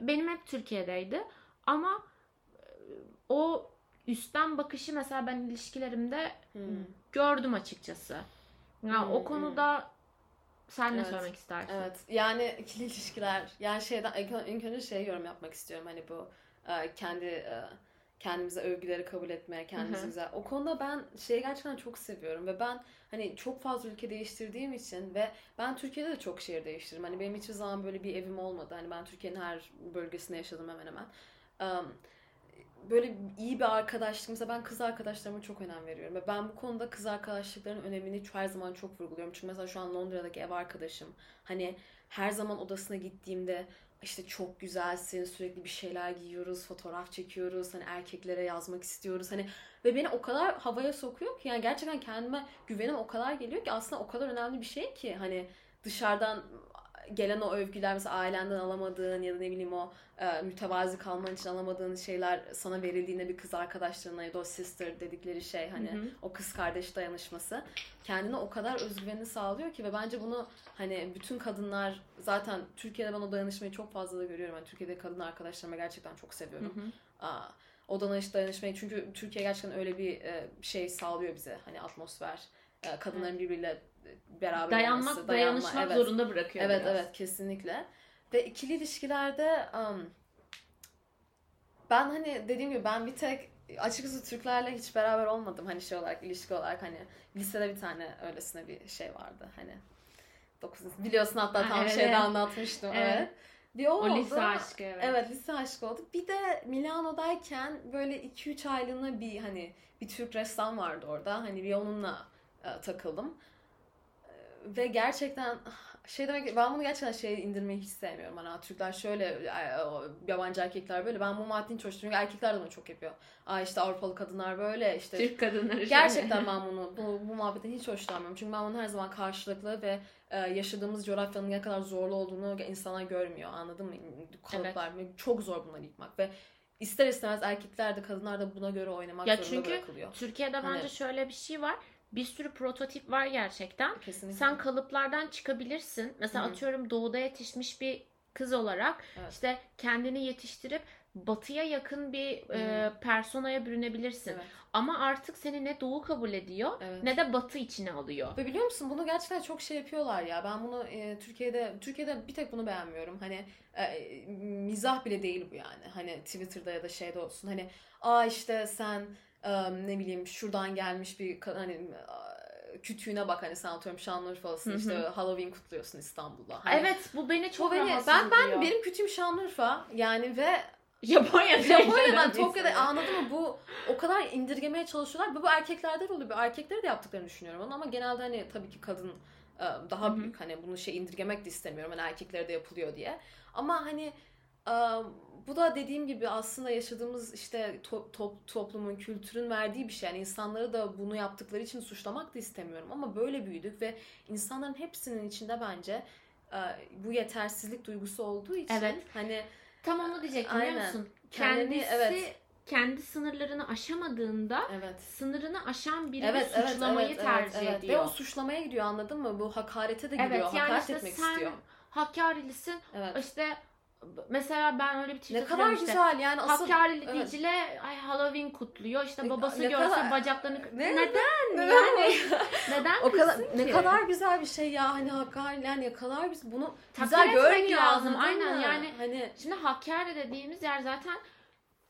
Benim hep Türkiye'deydi. Ama o üstten bakışı mesela ben ilişkilerimde Hmm. gördüm açıkçası. Ya Hmm, o konuda sen ne Evet, söylemek istersin? Evet. Yani ikili ilişkiler. Yani şeyden ilk, önce şey yorum yapmak istiyorum. Hani bu kendi kendimize övgüleri kabul etmeye, kendimizi güzel. O konuda ben şeyi gerçekten çok seviyorum ve ben hani çok fazla ülke değiştirdiğim için ve ben Türkiye'de de çok şehir değiştirdim. Hani benim hiçbir zaman böyle bir evim olmadı. Hani ben Türkiye'nin her bölgesinde yaşadım hemen hemen. Um, böyle iyi bir arkadaşlık. Mesela ben kız arkadaşlarıma çok önem veriyorum. Ve ben bu konuda kız arkadaşlıkların önemini her zaman çok vurguluyorum. Çünkü mesela şu an Londra'daki ev arkadaşım. Hani her zaman odasına gittiğimde işte çok güzelsin, sürekli bir şeyler giyiyoruz, fotoğraf çekiyoruz, hani erkeklere yazmak istiyoruz. Hani ve beni o kadar havaya sokuyor ki yani gerçekten kendime güvenim o kadar geliyor ki aslında o kadar önemli bir şey ki hani dışarıdan gelen o övgüler mesela ailenden alamadığın ya da ne bileyim o e, mütevazi kalman için alamadığın şeyler sana verildiğinde bir kız arkadaşlarına ya da o sister dedikleri şey hani Hı hı. o kız kardeş dayanışması kendine o kadar özgüvenini sağlıyor ki ve bence bunu hani bütün kadınlar zaten Türkiye'de ben o dayanışmayı çok fazla da görüyorum. Yani Türkiye'de kadın arkadaşlarıma gerçekten çok seviyorum. hı. Aa, o dayanış dayanışmayı çünkü Türkiye gerçekten öyle bir e, şey sağlıyor bize hani atmosfer e, kadınların birbiriyle beraber Dayanmak, olması, dayanışmak evet. zorunda bırakıyor Evet biraz. evet kesinlikle. Ve ikili ilişkilerde um, ben hani dediğim gibi ben bir tek açıkçası Türklerle hiç beraber olmadım hani şey olarak ilişki olarak hani lisede bir tane öylesine bir şey vardı hani 9 biliyorsun hatta Ha, tam evet, şeyde anlatmıştım Evet. evet. Bir o, O oldu. lise aşkı evet. Evet lise aşkı oldu. Bir de Milano'dayken böyle 2-3 aylığına bir hani bir Türk ressam vardı orada. Hani bir onunla e, takıldım. Ve gerçekten şey demek ben bunu gerçekten şey indirmeyi hiç sevmiyorum. Hani Türkler şöyle yabancı erkekler böyle. Ben bu maddeyi hiç hoşlanıyorum. Çünkü erkekler de bunu çok yapıyor. Aa işte Avrupalı kadınlar böyle işte Türk kadınları şöyle. Gerçekten ben bunu bu, bu muhabbetten hiç hoşlanmıyorum. Çünkü ben bunu her zaman karşılıklı ve e, yaşadığımız coğrafyanın ne kadar zorlu olduğunu insanlar görmüyor. Anladın mı? Kalıplar. Çok zor bunları yıkmak ve ister istemez erkekler de kadınlar da buna göre oynamak Ya zorunda çünkü bırakılıyor. Türkiye'de Hani- bence şöyle bir şey var. Bir sürü prototip var gerçekten. Kesinlikle. Sen kalıplardan çıkabilirsin. Mesela Hı hı. atıyorum doğuda yetişmiş bir kız olarak Evet. işte kendini yetiştirip batıya yakın bir e, personaya bürünebilirsin. Evet. Ama artık seni ne doğu kabul ediyor Evet. ne de batı içine alıyor. Ve biliyor musun bunu gerçekten çok şey yapıyorlar ya. Ben bunu e, Türkiye'de Türkiye'de bir tek bunu beğenmiyorum. Hani e, mizah bile değil bu yani. Hani Twitter'da ya da şeyde olsun. Hani aa işte sen ne bileyim şuradan gelmiş bir hani kütüğüne bak hani sen atıyorum Şanlıurfa'lısın işte Halloween kutluyorsun İstanbul'da. Hani, Evet bu beni çok beni rahatsız ben ben ediyor. benim kütüğüm Şanlıurfa yani ve Japonya'da Japonya'dan Tokyo'da anladın mı bu o kadar indirgemeye çalışıyorlar. Bu, bu erkeklerde de oluyor. Bu erkekleri de yaptıklarını düşünüyorum onu ama genelde hani tabii ki kadın daha büyük hani bunu şey indirgemek de istemiyorum. Hani erkeklere de yapılıyor diye. Ama hani bu da dediğim gibi aslında yaşadığımız işte to- to- toplumun, kültürün verdiği bir şey. Yani insanları da bunu yaptıkları için suçlamak da istemiyorum. Ama böyle büyüdük ve insanların hepsinin içinde bence e, bu yetersizlik duygusu olduğu için Evet. hani Tam onu diyecektim biliyor musun? Kendini- Kendisi evet. kendi sınırlarını aşamadığında evet sınırını aşan birini Evet, evet, suçlamayı evet, tercih evet, evet. Ve ediyor. o suçlamaya gidiyor anladın mı? Bu hakarete de Evet, gidiyor. yani Hakaret işte etmek sen istiyor. Hakkari'lisin. Evet. İşte mesela ben öyle bir tweet Ne kadar işte. güzel yani asıl... Hakkari'li Evet. Dicle ay Halloween kutluyor. İşte Ne- babası ne görse kadar- bacaklarını Ne? neden Neden? yani neden o kadar kızsın ne ki? kadar güzel bir şey ya hani Hakkari yani ne kadar güzel bunu Takdir güzel görmüyor lazım, aynen mı? yani. hani Şimdi Hakkari dediğimiz yer zaten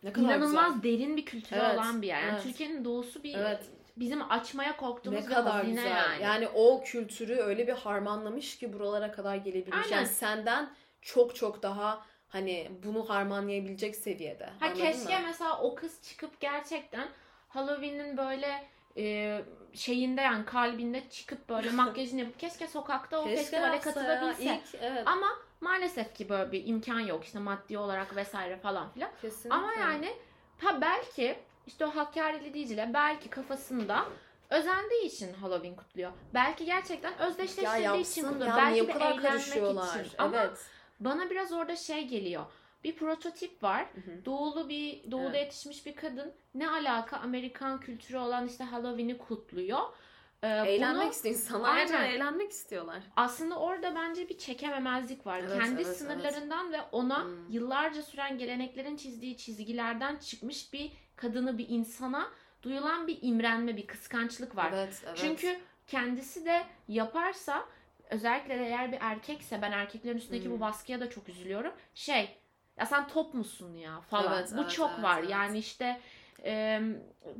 ne kadar inanılmaz güzel. derin bir kültürü Evet, olan bir yer. Yani evet. Türkiye'nin doğusu bir Evet. bizim açmaya korktuğumuz Ne bir kadar güzel. yani. Yani. o kültürü öyle bir harmanlamış ki buralara kadar gelebilmiş. Aynen. Yani senden çok çok daha hani bunu harmanlayabilecek seviyede. Ha Anladın keşke mı? mesela o kız çıkıp gerçekten Halloween'in böyle e, şeyinde yani kalbinde çıkıp böyle makyajını yapıp keşke sokakta o Keşke festivale yapsa ya. katılabilse. İlk, evet. Ama maalesef ki böyle bir imkan yok işte maddi olarak vesaire falan filan. Kesinlikle. Ama yani ha belki işte o Hakkari'li Dicle belki kafasında özendiği için Halloween kutluyor. Belki gerçekten ya özdeşleştirdiği için yapsın kutluyor. ya belki niye bu kadar eğlenmek için. Ama Evet. Bana biraz orada şey geliyor. Bir prototip var. Hı hı. Doğulu bir doğuda Evet. yetişmiş bir kadın. Ne alaka Amerikan kültürü olan işte Halloween'i kutluyor. Ee, Eğlenmek bunu istiyor insanlar. Aynen. eğlenmek istiyorlar. aslında orada bence bir çekememezlik var. Evet, Kendi evet, sınırlarından ve ona Hmm. yıllarca süren geleneklerin çizdiği çizgilerden çıkmış bir kadını bir insana duyulan bir imrenme, bir kıskançlık var. Evet, evet. Çünkü kendisi de yaparsa özellikle de eğer bir erkekse ben erkeklerin üstündeki Hmm. bu baskıya da çok üzülüyorum. Şey ya sen top musun ya falan. Evet, bu evet, çok evet, var. evet. Yani işte e,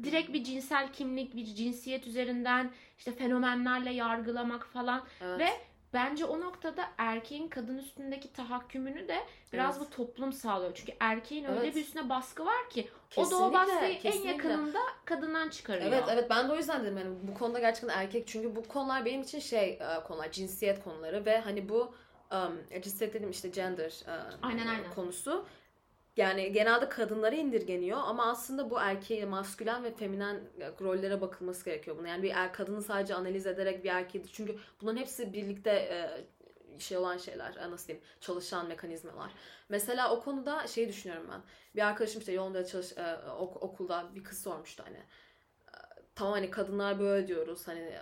direkt bir cinsel kimlik, bir cinsiyet üzerinden işte fenomenlerle yargılamak falan evet. ve bence o noktada erkeğin kadın üstündeki tahakkümünü de biraz Evet. bu toplum sağlıyor. Çünkü erkeğin öyle Evet. bir üstüne baskı var ki o da o Kesinlikle, baskıyı en kesinlikle. yakınında kadından çıkarıyor. Evet evet ben de o yüzden dedim yani bu konuda gerçekten erkek çünkü bu konular benim için şey e, konular cinsiyet konuları ve hani bu um, cinsiyet dedim işte gender e, Aynen, aynen. konusu yani genelde kadınlara indirgeniyor ama aslında bu erkeğe maskülen ve feminen e, rollere bakılması gerekiyor buna. Yani bir er, kadını sadece analiz ederek bir erkeği çünkü bunların hepsi birlikte e, şey olan şeyler e, nasıl diyeyim çalışan mekanizmalar. Mesela o konuda şey düşünüyorum ben. Bir arkadaşım işte yolunda çalış e, ok- okulda bir kız sormuştu hani. Tamam hani kadınlar böyle diyoruz hani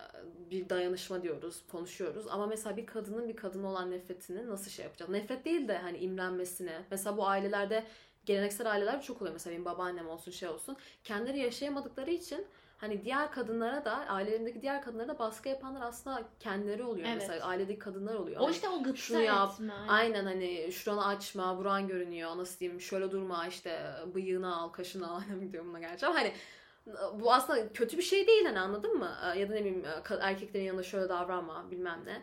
bir dayanışma diyoruz konuşuyoruz. Ama mesela bir kadının bir kadına olan nefretini nasıl şey yapacağız? Nefret değil de hani imrenmesini mesela bu ailelerde geleneksel aileler çok oluyor. Mesela benim babaannem olsun şey olsun kendileri yaşayamadıkları için hani diğer kadınlara da ailelerindeki diğer kadınlara da baskı yapanlar aslında kendileri oluyor Evet. mesela ailedeki kadınlar oluyor. O Hani işte o gıpta şunu yap, etme. Aynen hani şuranı açma, buran görünüyor, nasıl diyeyim, şöyle durma işte bıyığını al, kaşını al, gidiyorum buna gerçi ama hani bu aslında kötü bir şey değil hani anladın mı? Ya da ne bileyim ka- erkeklerin yanında şöyle davranma bilmem ne.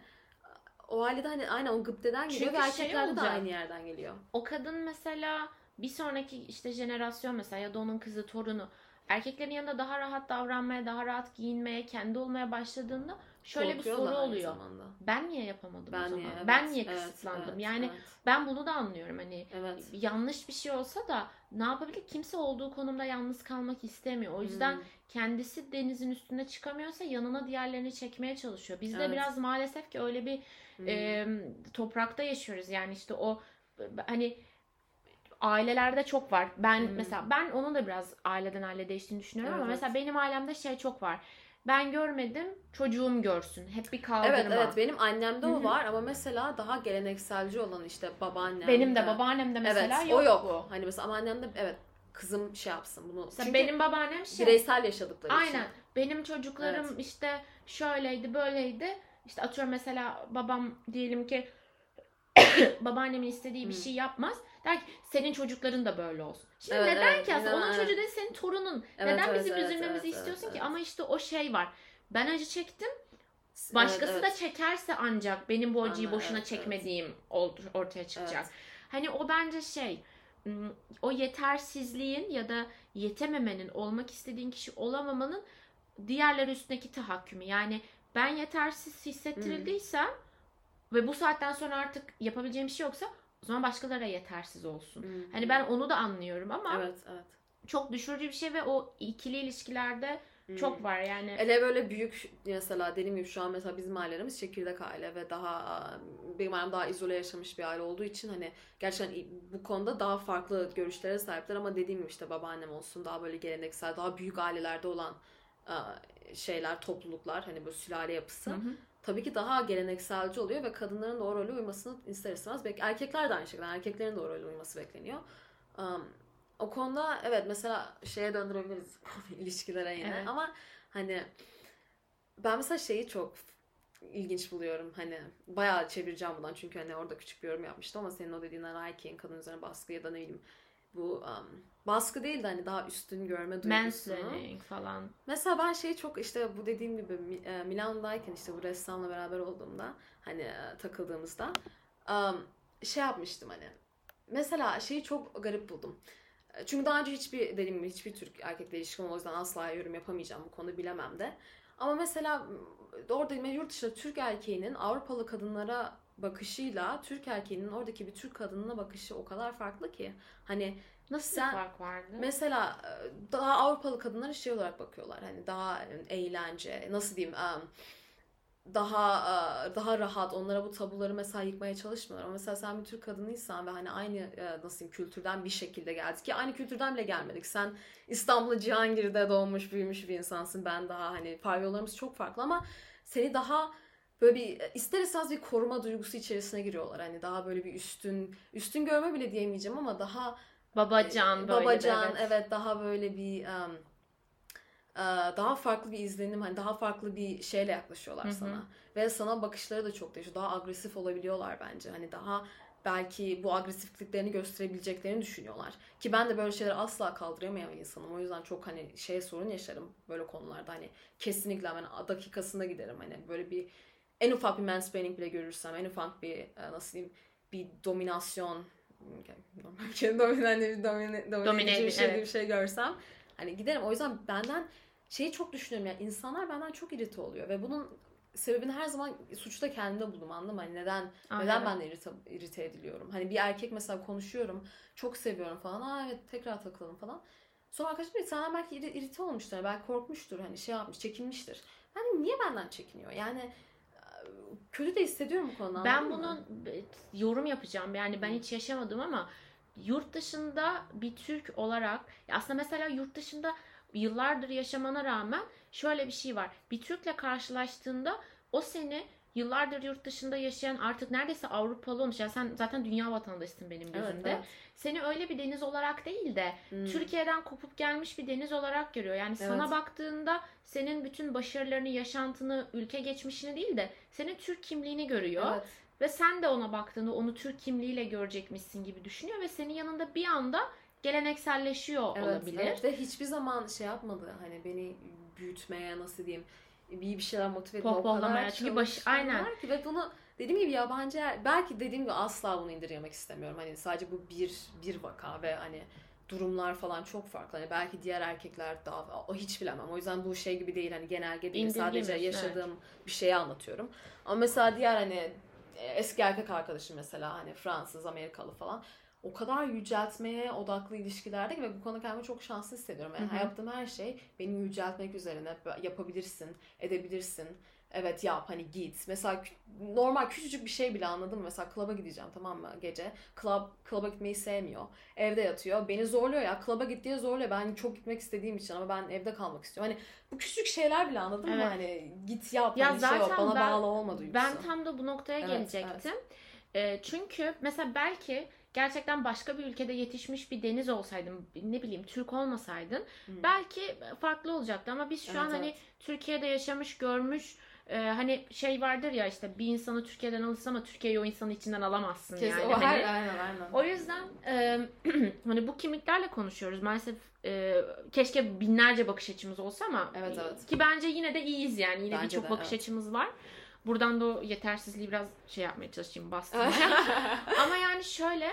O ailede hani aynen o gıpteden geliyor Çünkü ve şey erkeklerde de olacak. aynı yerden geliyor. O kadın mesela bir sonraki işte jenerasyon mesela ya da onun kızı torunu erkeklerin yanında daha rahat davranmaya, daha rahat giyinmeye, kendi olmaya başladığında şöyle bir soru oluyor. zamanda. Ben niye yapamadım o Ben zaman? niye? Evet, ben niye kısıtlandım? evet, yani evet, ben bunu da anlıyorum hani evet. yanlış bir şey olsa da ne yapabilir? Kimse olduğu konumda yalnız kalmak istemiyor. O yüzden Hmm. kendisi denizin üstüne çıkamıyorsa yanına diğerlerini çekmeye çalışıyor. Biz de Evet. biraz maalesef ki öyle bir Hmm. e, toprakta yaşıyoruz. Yani işte o hani ailelerde çok var. Ben Hmm. mesela ben onun da biraz aileden aile değiştiğini düşünüyorum ama Evet, mesela benim ailemde şey çok var. Ben görmedim, çocuğum görsün. Hep bir kaldırma. Evet evet benim annemde Hı o var ama mesela daha gelenekselci olan işte babaannem. Benim de babaannemde mesela evet, yok, o yok. bu. Hani mesela ama annemde evet kızım şey yapsın bunu. Mesela Çünkü benim babaannem şey. bireysel yaşadıkları için. Aynen. Benim çocuklarım Evet. işte şöyleydi, böyleydi. İşte atıyorum mesela babam diyelim ki babaannemin istediği bir Hmm. şey yapmaz. Der ki senin çocukların da böyle olsun. Şimdi Evet, neden evet, ki aslında? Onun evet. çocuğu değil senin torunun. Evet, neden evet, bizim evet, üzülmemizi evet, istiyorsun evet, ki? evet. Ama işte o şey var. Ben acı çektim. Evet, Başkası evet. da çekerse ancak benim bu acıyı Anla- boşuna evet, evet. çekmediğim ol- ortaya çıkacak. Evet. Hani o bence şey o yetersizliğin ya da yetememenin olmak istediğin kişi olamamanın diğerleri üstündeki tahakkümü. Yani ben yetersiz hissettirildiysem ve bu saatten sonra artık yapabileceğim bir şey yoksa o zaman başkaları yetersiz olsun. Hmm. Hani ben onu da anlıyorum ama Evet evet. çok düşürücü bir şey ve o ikili ilişkilerde Hmm. çok var yani. Hele böyle büyük mesela dediğim gibi şu an mesela bizim ailelerimiz çekirdek aile ve daha benim ailem daha izole yaşamış bir aile olduğu için hani gerçekten bu konuda daha farklı görüşlere sahipler ama dediğim gibi işte babaannem olsun daha böyle geleneksel daha büyük ailelerde olan şeyler topluluklar hani bu sülale yapısı Hı hı. Tabii ki daha gelenekselci oluyor ve kadınların da o role uymasını ister istemez bek erkekler de aynı şekilde erkeklerin de o role uyması bekleniyor. Um, o konuda evet mesela şeye döndürebiliriz ilişkilere yine Evet. ama hani ben mesela şeyi çok ilginç buluyorum hani bayağı çevireceğim bundan çünkü hani orada küçük bir yorum yapmıştım ama senin o dediğin erkeğin kadın üzerine baskı ya da ne bileyim bu um, baskı değil de hani daha üstün görme duygusunu. Mansplaining falan. Mesela ben şeyi çok işte bu dediğim gibi e, Milan'dayken işte bu ressamla beraber olduğumda hani e, takıldığımızda um, şey yapmıştım hani mesela şeyi çok garip buldum. Çünkü daha önce hiçbir dediğim gibi hiçbir Türk erkekle ilişkim o yüzden asla yorum yapamayacağım bu konuda bilemem de. Ama mesela orada yurt dışında Türk erkeğinin Avrupalı kadınlara bakışıyla Türk erkeğinin oradaki bir Türk kadınına bakışı o kadar farklı ki. Hani Nasıl Sen- fark vardı? Mesela e, daha Avrupalı kadınlara şey olarak bakıyorlar. Hani daha eğlence, nasıl diyeyim, em, daha e, daha rahat onlara bu tabuları mesela yıkmaya çalışmıyorlar. Ama mesela sen bir Türk kadınıysan ve hani aynı e, nasıl diyeyim kültürden bir şekilde geldik ki aynı kültürden bile gelmedik. Sen İstanbul'da Cihangir'de doğmuş büyümüş bir insansın. Ben daha hani pavyonlarımız çok farklı ama seni daha böyle bir ister istemez bir koruma duygusu içerisine giriyorlar. Hani daha böyle bir üstün üstün görme bile diyemeyeceğim ama daha Babacan böyle de, Babacan evet. evet. daha böyle bir e, daha farklı bir izlenim hani daha farklı bir şeyle yaklaşıyorlar Hı hı. sana ve sana bakışları da çok değişiyor daha agresif olabiliyorlar bence hani daha belki bu agresifliklerini gösterebileceklerini düşünüyorlar ki ben de böyle şeyleri asla kaldıramayan bir insanım o yüzden çok hani şey sorun yaşarım böyle konularda hani kesinlikle hemen dakikasında giderim hani böyle bir en ufak bir mansplaining bile görürsem en ufak bir e, nasıl diyeyim bir dominasyon normal domine, hani bir domine, domine bir şey, evet. bir şey görsem hani giderim. O yüzden benden şeyi çok düşünüyorum yani insanlar benden çok irite oluyor ve bunun sebebini her zaman suçta kendimde buldum anladın mı? Hani neden Aa, neden ben de irite, irite ediliyorum? Hani bir erkek mesela konuşuyorum, çok seviyorum falan. Aa evet tekrar takılalım falan. Sonra arkadaşım dedi senden belki iri- irite olmuştur. hani belki korkmuştur. Hani şey yapmış, çekinmiştir. Yani niye benden çekiniyor? Yani kötü de hissediyorum bu konuda. Ben mı? bunun yorum yapacağım. Yani ben hiç yaşamadım ama yurt dışında bir Türk olarak aslında mesela yurt dışında yıllardır yaşamana rağmen şöyle bir şey var. Bir Türk'le karşılaştığında o seni yıllardır yurt dışında yaşayan artık neredeyse Avrupalı olmuş. Yani sen zaten dünya vatandaşısın benim Evet, gözümde. evet. Seni öyle bir deniz olarak değil de Hmm. Türkiye'den kopup gelmiş bir deniz olarak görüyor. Yani sana Evet. baktığında senin bütün başarılarını, yaşantını, ülke geçmişini değil de senin Türk kimliğini görüyor. Evet. Ve sen de ona baktığında onu Türk kimliğiyle görecekmişsin gibi düşünüyor ve senin yanında bir anda gelenekselleşiyor Evet, olabilir. evet. Ve hiçbir zaman şey yapmadı hani beni büyütmeye nasıl diyeyim bir bir şeyler motive etmeye o kadar Çünkü baş- aynen. ki ve bunu dediğim gibi yabancı belki dediğim gibi asla bunu indirgemek istemiyorum. Hani sadece bu bir bir vaka ve hani durumlar falan çok farklı. Hani belki diğer erkekler daha o hiç bilemem. O yüzden bu şey gibi değil hani genelge değil. Sadece yaşadığım bir şeyi anlatıyorum. Ama mesela diğer hani eski erkek arkadaşım mesela hani Fransız, Amerikalı falan o kadar yüceltmeye odaklı ilişkilerde ki ve bu konuda kendimi çok şanslı hissediyorum. Yani yaptığım her şey beni yüceltmek üzerine yapabilirsin, edebilirsin. Evet yap hani git. Mesela normal küçücük bir şey bile anladın mı? Mesela klaba gideceğim tamam mı gece. Club, klaba gitmeyi sevmiyor. Evde yatıyor. Beni zorluyor ya. Klaba git diye zorluyor. Ben çok gitmek istediğim için ama ben evde kalmak istiyorum. Hani bu küçük şeyler bile anladın mı? Evet. Hani git yap. Ya hani şey yok. zaten Bana ben- bağlı olma duygusu. Ben tam da bu noktaya Evet, gelecektim. Ee, çünkü mesela belki gerçekten başka bir ülkede yetişmiş bir deniz olsaydın, ne bileyim Türk olmasaydın Hı. belki farklı olacaktı ama biz şu Evet, an hani evet. Türkiye'de yaşamış, görmüş e, hani şey vardır ya işte bir insanı Türkiye'den alırsın ama Türkiye'yi o insanı içinden alamazsın Kes- yani. o Hani- her, aynen aynen. O yüzden e, hani bu kimliklerle konuşuyoruz. Maalesef e, keşke binlerce bakış açımız olsa ama Evet, evet. ki bence yine de iyiyiz yani. Yine birçok bakış evet. açımız var. Buradan da o yetersizliği biraz şey yapmaya çalışayım bastırmaya. ama yani şöyle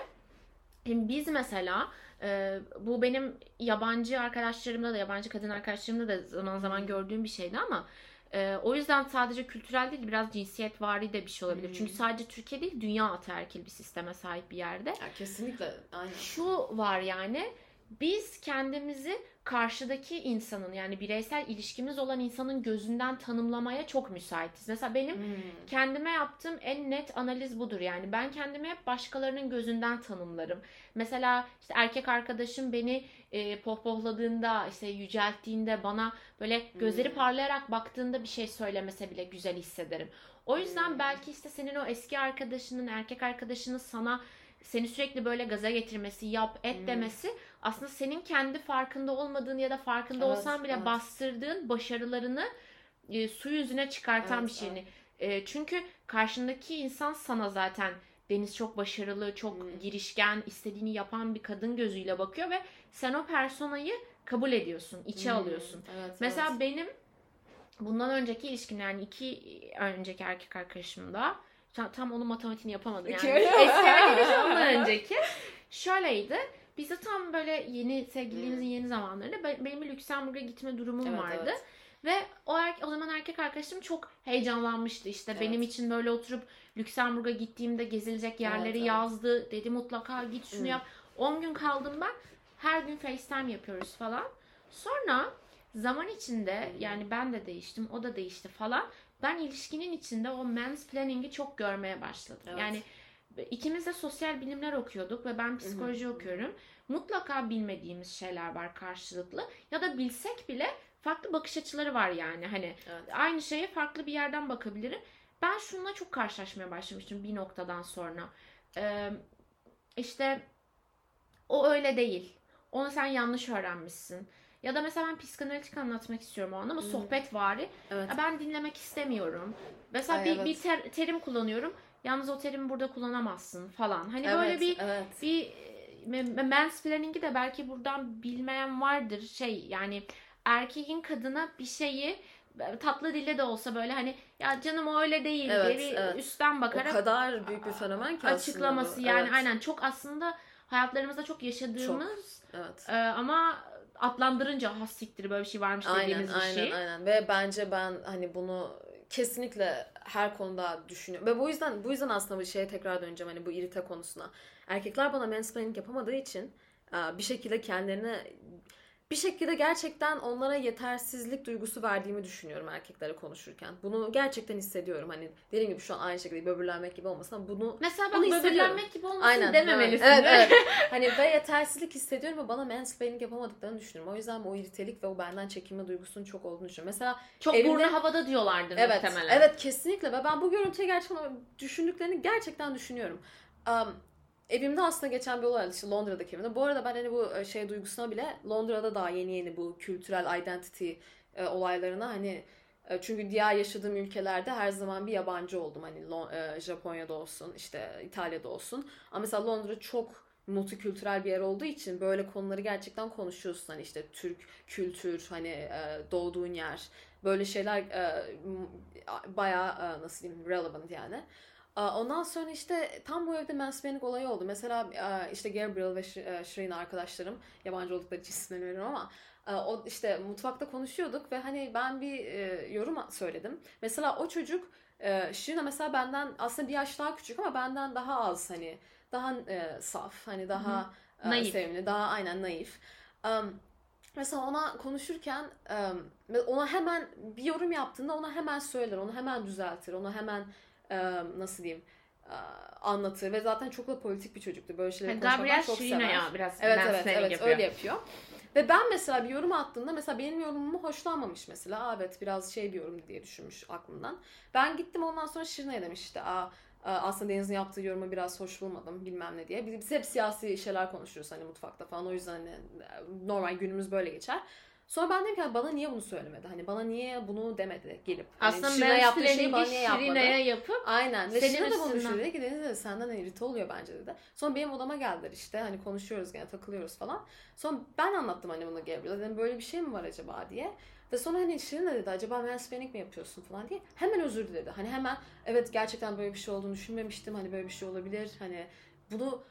biz mesela e, bu benim yabancı arkadaşlarımda da yabancı kadın arkadaşlarımda da zaman zaman gördüğüm bir şeydi ama e, o yüzden sadece kültürel değil biraz cinsiyetvari de bir şey olabilir. Hmm. Çünkü sadece Türkiye değil dünya ataerkil bir sisteme sahip bir yerde. Ya kesinlikle aynen. Şu var yani biz kendimizi karşıdaki insanın yani bireysel ilişkimiz olan insanın gözünden tanımlamaya çok müsaitiz. Mesela benim Hmm. kendime yaptığım en net analiz budur. Yani ben kendimi hep başkalarının gözünden tanımlarım. Mesela işte erkek arkadaşım beni e, pohpohladığında, işte yücelttiğinde, bana böyle gözleri Hmm. parlayarak baktığında bir şey söylemese bile güzel hissederim. O yüzden Hmm. belki işte senin o eski arkadaşının, erkek arkadaşının sana seni sürekli böyle gaza getirmesi, yap, et Hmm. demesi aslında senin kendi farkında olmadığın ya da farkında Evet, olsan bile evet. bastırdığın başarılarını e, su yüzüne çıkartan Evet, bir şeyini. E, çünkü karşındaki insan sana zaten Deniz çok başarılı, çok Hmm. girişken, istediğini yapan bir kadın gözüyle bakıyor ve sen o personayı kabul ediyorsun, içe Hmm, alıyorsun. Evet, Mesela evet. benim bundan önceki ilişkim yani iki önceki erkek arkadaşımda tam, tam onun matematiğini yapamadım yani. Eski arkadaşım ondan önceki. Şöyleydi. Biz de tam böyle yeni sevgililiğimizin yeni zamanlarında be- benim bir Lüksemburg'a gitme durumum Evet, vardı. evet. Ve o, er- o zaman erkek arkadaşım çok heyecanlanmıştı. İşte Evet. benim için böyle oturup Lüksemburg'a gittiğimde gezilecek yerleri Evet, evet. yazdı. Dedi mutlaka git şunu Hı. yap. 10 gün kaldım ben. Her gün FaceTime yapıyoruz falan. Sonra zaman içinde yani ben de değiştim, o da değişti falan. Ben ilişkinin içinde o mansplaining'i çok görmeye başladım. Evet. Yani ikimiz de sosyal bilimler okuyorduk ve ben psikoloji okuyorum. Mutlaka bilmediğimiz şeyler var karşılıklı ya da bilsek bile farklı bakış açıları var yani. Hani Evet. aynı şeye farklı bir yerden bakabilirim. Ben şununla çok karşılaşmaya başlamıştım bir noktadan sonra. Ee, işte o öyle değil. Onu sen yanlış öğrenmişsin. Ya da mesela ben psikanalitik anlatmak istiyorum o anda ama Hı. sohbet vari. Evet. Ben dinlemek istemiyorum. Mesela Ay, bir, evet. bir ter- terim kullanıyorum. Yalnız o terimi burada kullanamazsın falan. Hani evet, böyle bir evet. bir e, mansplaining'i de belki buradan bilmeyen vardır. Şey yani erkeğin kadına bir şeyi e, tatlı dille de olsa böyle hani ya canım o öyle değil Evet, diye bir evet. üstten O bakarak kadar büyük bir fenomen ki aslında açıklaması bu. yani Evet, aynen çok aslında hayatlarımızda çok yaşadığımız Evet. e, ama adlandırınca has siktir böyle bir şey varmış Aynen, dediğimiz bir aynen, şey. aynen. Ve bence ben hani bunu kesinlikle her konuda düşünüyorum. Ve bu yüzden bu yüzden aslında bir şeye tekrar döneceğim hani bu irite konusuna. Erkekler bana mansplaining yapamadığı için bir şekilde kendilerine bir şekilde gerçekten onlara yetersizlik duygusu verdiğimi düşünüyorum erkeklere konuşurken. Bunu gerçekten hissediyorum. Hani dediğim gibi şu an aynı şekilde böbürlenmek gibi olmasın ama bunu Mesela Bunu böbürlenmek gibi olmasın Aynen. dememelisin. Evet, evet. hani ve yetersizlik hissediyorum ve bana mansplaining yapamadıklarını düşünüyorum. O yüzden o iritelik ve o benden çekinme duygusunun çok olduğunu düşünüyorum. Mesela Çok Evimde- burnu havada diyorlardır evet, muhtemelen. evet kesinlikle ve ben bu görüntüye gerçekten düşündüklerini gerçekten düşünüyorum. Um, evimde aslında geçen bir olay oldu, işte Londra'daki evimde. Bu arada ben hani bu e, şey duygusuna bile Londra'da daha yeni yeni bu kültürel identity e, olaylarına hani e, çünkü diğer yaşadığım ülkelerde her zaman bir yabancı oldum. Hani Lo- e, Japonya'da olsun, işte İtalya'da olsun. Ama mesela Londra çok multikültürel bir yer olduğu için böyle konuları gerçekten konuşuyorsun. Hani işte Türk kültür, hani e, doğduğun yer, böyle şeyler e, bayağı e, nasıl diyeyim relevant yani. Ondan sonra işte tam bu evde mansplaining olayı oldu. Mesela işte Gabriel ve Sh- Shireen arkadaşlarım yabancı oldukları için isimlerini veriyorum ama o işte mutfakta konuşuyorduk ve hani ben bir e, yorum söyledim. Mesela o çocuk e, Shireen mesela benden aslında bir yaş daha küçük ama benden daha az hani daha e, saf hani daha Naif. sevimli daha aynen naif. Mesela ona konuşurken ona hemen bir yorum yaptığında ona hemen söyler, onu hemen düzeltir, onu hemen nasıl diyeyim uh, anlatır ve zaten çok da politik bir çocuktu. Böyle şeyleri Yani Gabriel çok Şirine sever. ya biraz Evet evet evet yapıyor. öyle yapıyor. Ve ben mesela bir yorum attığımda mesela benim yorumumu hoşlanmamış mesela. Aa, evet biraz şey bir yorum diye düşünmüş aklımdan. Ben gittim ondan sonra Şirine'ye demiş işte Aa, aa, aslında Deniz'in yaptığı yorumu biraz hoş bulmadım bilmem ne diye. Biz, biz hep siyasi şeyler konuşuyoruz hani mutfakta falan. O yüzden hani normal günümüz böyle geçer. Sonra ben dedim ki "Ya bana niye bunu söylemedi? Hani bana niye bunu demedi gelip. Hani Aslında Şirine yaptığı şeyi bana niye yapmadı? Şirine'ye yapıp Aynen. Ve Şirine de bunu düşündü. Dedi ki Deniz dedi senden irite oluyor bence dedi. Sonra benim odama geldiler işte. Hani konuşuyoruz gene takılıyoruz falan. Sonra ben anlattım hani bunu Gabriel'e. Dedim böyle bir şey mi var acaba diye. Ve sonra hani Şirin de dedi acaba mansplaining mi yapıyorsun falan diye. Hemen özür diledi. Hani hemen evet gerçekten böyle bir şey olduğunu düşünmemiştim. Hani böyle bir şey olabilir. Hani bunu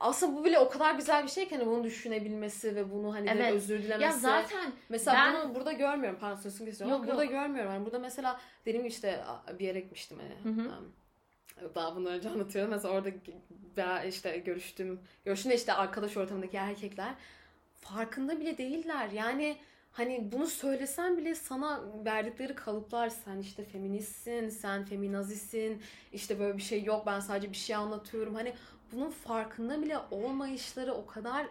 aslında bu bile o kadar güzel bir şey ki hani bunu düşünebilmesi ve bunu hani Evet. özür dilemesi. ya zaten Mesela Ben- bunu burada görmüyorum. Pardon sözünü kesiyorum Yok, burada yok. görmüyorum. Yani burada mesela dediğim gibi işte bir yere gitmiştim hani. Hı hı. Daha bunu önce anlatıyorum. Mesela orada ben işte görüştüm. Görüştüğümde işte arkadaş ortamındaki erkekler farkında bile değiller. Yani hani bunu söylesen bile sana verdikleri kalıplar sen işte feministsin, sen feminazisin, işte böyle bir şey yok ben sadece bir şey anlatıyorum. Hani bunun farkında bile olmayışları o kadar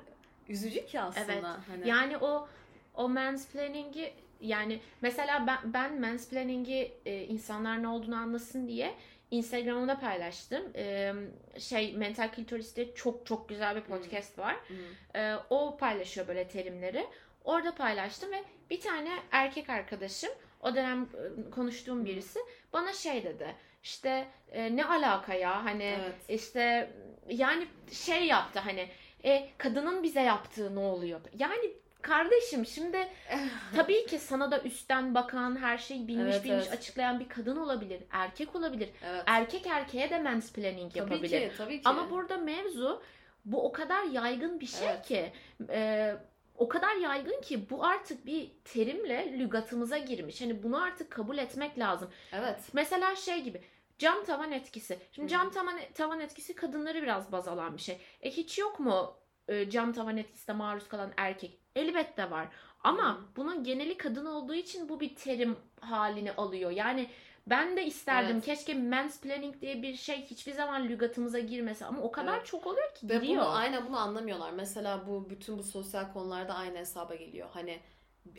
üzücü ki aslında. Evet. Hani. yani o o mansplaining'i yani mesela ben ben mansplaining'i e, insanlar ne olduğunu anlasın diye Instagram'da paylaştım. E, şey Mental Clitoris'te çok çok güzel bir podcast var. Hı. E, o paylaşıyor böyle terimleri. Orada paylaştım ve bir tane erkek arkadaşım o dönem e, konuştuğum birisi bana şey dedi. İşte e, ne alaka ya hani Evet. işte yani şey yaptı hani e, kadının bize yaptığı ne oluyor? Yani kardeşim şimdi tabii ki sana da üstten bakan her şeyi bilmiş Evet, bilmiş evet. açıklayan bir kadın olabilir. Erkek olabilir. Evet. Erkek erkeğe de mansplaining Tabii yapabilir. ki, tabii ki. Ama burada mevzu bu o kadar yaygın bir şey Evet. ki e, o kadar yaygın ki bu artık bir terimle lügatımıza girmiş. Hani bunu artık kabul etmek lazım. Evet. Mesela şey gibi cam tavan etkisi. Şimdi cam tavan, tavan etkisi kadınları biraz baz alan bir şey. E hiç yok mu e, cam tavan etkisine maruz kalan erkek? Elbette var. Ama bunun geneli kadın olduğu için bu bir terim halini alıyor. Yani ben de isterdim Evet. keşke mansplaining diye bir şey hiçbir zaman lügatımıza girmese ama o kadar Evet. çok oluyor ki Ve giriyor. bunu aynen bunu anlamıyorlar. Mesela bu bütün bu sosyal konularda aynı hesaba geliyor. Hani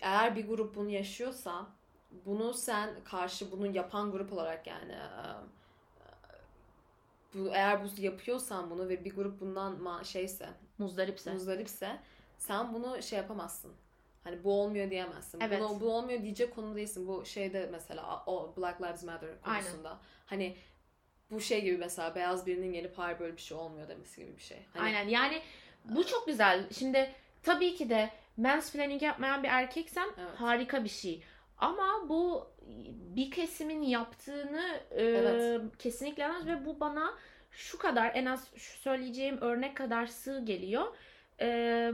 eğer bir grup bunu yaşıyorsa bunu sen karşı bunu yapan grup olarak yani e, bu eğer bu yapıyorsan bunu ve bir grup bundan ma- şeyse Muzdaripse. muzdaripse sen bunu şey yapamazsın. Hani bu olmuyor diyemezsin. Evet. Bunu, bu olmuyor diyecek konu değilsin. Bu şeyde mesela o Black Lives Matter Aynen. konusunda. Hani bu şey gibi mesela beyaz birinin gelip hayır böyle bir şey olmuyor demesi gibi bir şey. Hani Aynen yani bu çok güzel. Şimdi tabii ki de mansplaining yapmayan bir erkeksen Evet. harika bir şey. Ama bu bir kesimin yaptığını e, Evet. kesinlikle yanlış ve bu bana şu kadar en az şu söyleyeceğim örnek kadar sığ geliyor. E,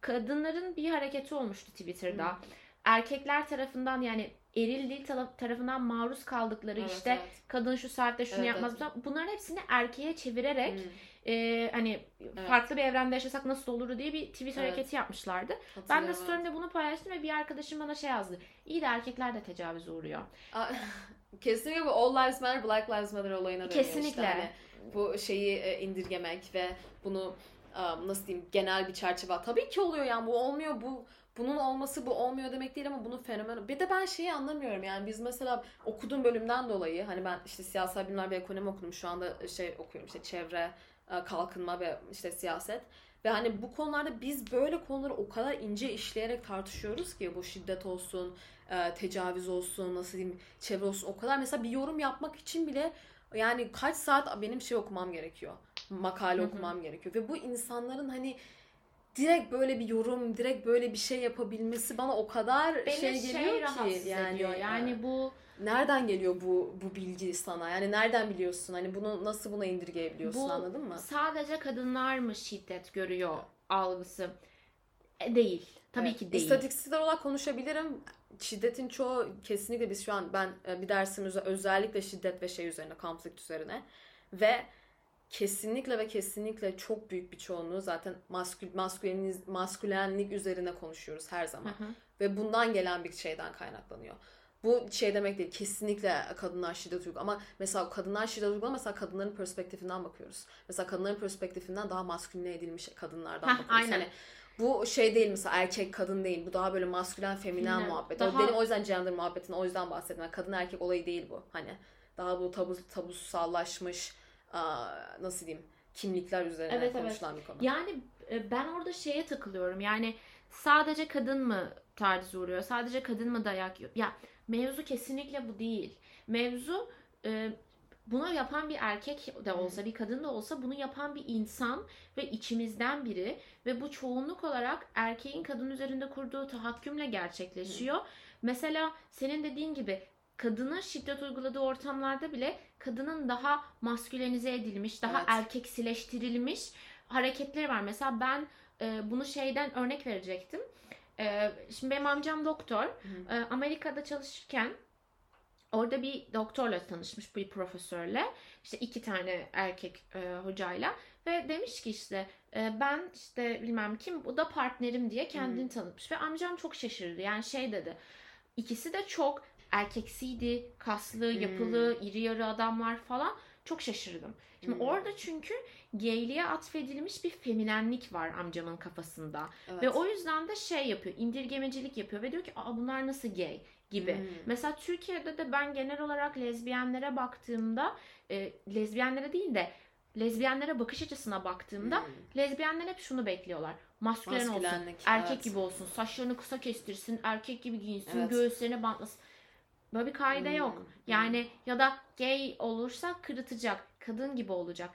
kadınların bir hareketi olmuştu Twitter'da. Hı. Erkekler tarafından yani eril dil tarafından maruz kaldıkları Evet, işte evet. kadın şu saatte şunu Evet, yapmaz. Bunların hepsini erkeğe çevirerek Hı. e, hani farklı bir evrende yaşasak nasıl olur diye bir tweet Evet. hareketi yapmışlardı. Ben de story'imde bunu paylaştım ve bir arkadaşım bana şey yazdı. İyi de erkekler de tecavüze uğruyor. Kesinlikle bu All Lives Matter, Black Lives Matter olayına dönüyor Kesinlikle. işte. Hani bu şeyi e, indirgemek ve bunu nasıl diyeyim genel bir çerçeve. Tabii ki oluyor yani bu olmuyor bu bunun olması bu olmuyor demek değil ama bunun fenomeni. Bir de ben şeyi anlamıyorum yani biz mesela okuduğum bölümden dolayı hani ben işte siyasal bilimler ve ekonomi okudum şu anda şey okuyorum işte çevre, e, kalkınma ve işte siyaset. Ve hani bu konularda biz böyle konuları o kadar ince işleyerek tartışıyoruz ki bu şiddet olsun, e, tecavüz olsun, nasıl diyeyim, çevre olsun. O kadar mesela bir yorum yapmak için bile yani kaç saat benim şey okumam gerekiyor. Makale okumam gerekiyor. Ve bu insanların hani direkt böyle bir yorum, direkt böyle bir şey yapabilmesi bana o kadar Beni şey şey, geliyor rahatsız ki yani ediyor. Yani bu nereden geliyor bu bu bilgi sana? Yani nereden biliyorsun? Hani bunu nasıl buna indirgeyebiliyorsun Bu- anladın mı? sadece kadınlar mı şiddet görüyor algısı? E, değil. Tabii Evet. ki değil. İstatistiksel olarak konuşabilirim. Şiddetin çoğu kesinlikle biz şu an ben e, bir dersim öze- özellikle şiddet ve şey üzerine, konflikt üzerine ve kesinlikle ve kesinlikle çok büyük bir çoğunluğu zaten maskül, masküleniz, maskülenlik üzerine konuşuyoruz her zaman. Hı hı. Ve bundan gelen bir şeyden kaynaklanıyor. Bu şey demek değil. Kesinlikle kadınlar şiddet uyguluyor. Ama mesela kadınlar şiddet uyguluyor. Mesela kadınların perspektifinden bakıyoruz. Mesela kadınların perspektifinden daha masküline edilmiş kadınlardan Heh, bakıyoruz. aynen. Hani bu şey değil mesela erkek kadın değil. Bu daha böyle maskülen feminen muhabbet. Daha- Benim o yüzden gender muhabbetini o yüzden bahsettim. Yani kadın erkek olayı değil bu. Hani daha bu tabu, tabusallaşmış nasıl diyeyim kimlikler üzerine Evet, evet. konuşulan bir konu. Yani e, ben orada şeye takılıyorum. Yani sadece kadın mı tacize uğruyor? Sadece kadın mı dayak yiyor? Ya mevzu kesinlikle bu değil. Mevzu e, bunu yapan bir erkek de olsa, bir kadın da olsa bunu yapan bir insan ve içimizden biri ve bu çoğunluk olarak erkeğin kadın üzerinde kurduğu tahakkümle gerçekleşiyor. Mesela senin dediğin gibi kadına şiddet uyguladığı ortamlarda bile kadının daha maskülenize edilmiş, daha Evet. erkeksileştirilmiş hareketleri var. Mesela ben e, bunu şeyden örnek verecektim. E, şimdi benim amcam doktor. E, Amerika'da çalışırken orada bir doktorla tanışmış, bir profesörle. İşte iki tane erkek e, hocayla. Ve demiş ki işte e, ben işte bilmem kim bu da partnerim diye kendini tanıtmış. Ve amcam çok şaşırdı. Yani şey dedi. İkisi de çok erkeksiydi, kaslı, Hmm. yapılı, iri yarı adamlar falan. Çok şaşırdım. Şimdi Hmm. orada çünkü gayliğe atfedilmiş bir feminenlik var amcamın kafasında. Evet. Ve o yüzden de şey yapıyor, indirgemecilik yapıyor ve diyor ki Aa, bunlar nasıl gay gibi. Hmm. Mesela Türkiye'de de ben genel olarak lezbiyenlere baktığımda, e, lezbiyenlere değil de lezbiyenlere bakış açısına baktığımda Hmm. lezbiyenler hep şunu bekliyorlar. Maskülen olsun, erkek evet. gibi olsun, saçlarını kısa kestirsin, erkek gibi giyinsin, Evet. göğüslerini bantlasın. Böyle bir kaide Hmm, yok. Yani ya da gay olursa kırıtacak, kadın gibi olacak.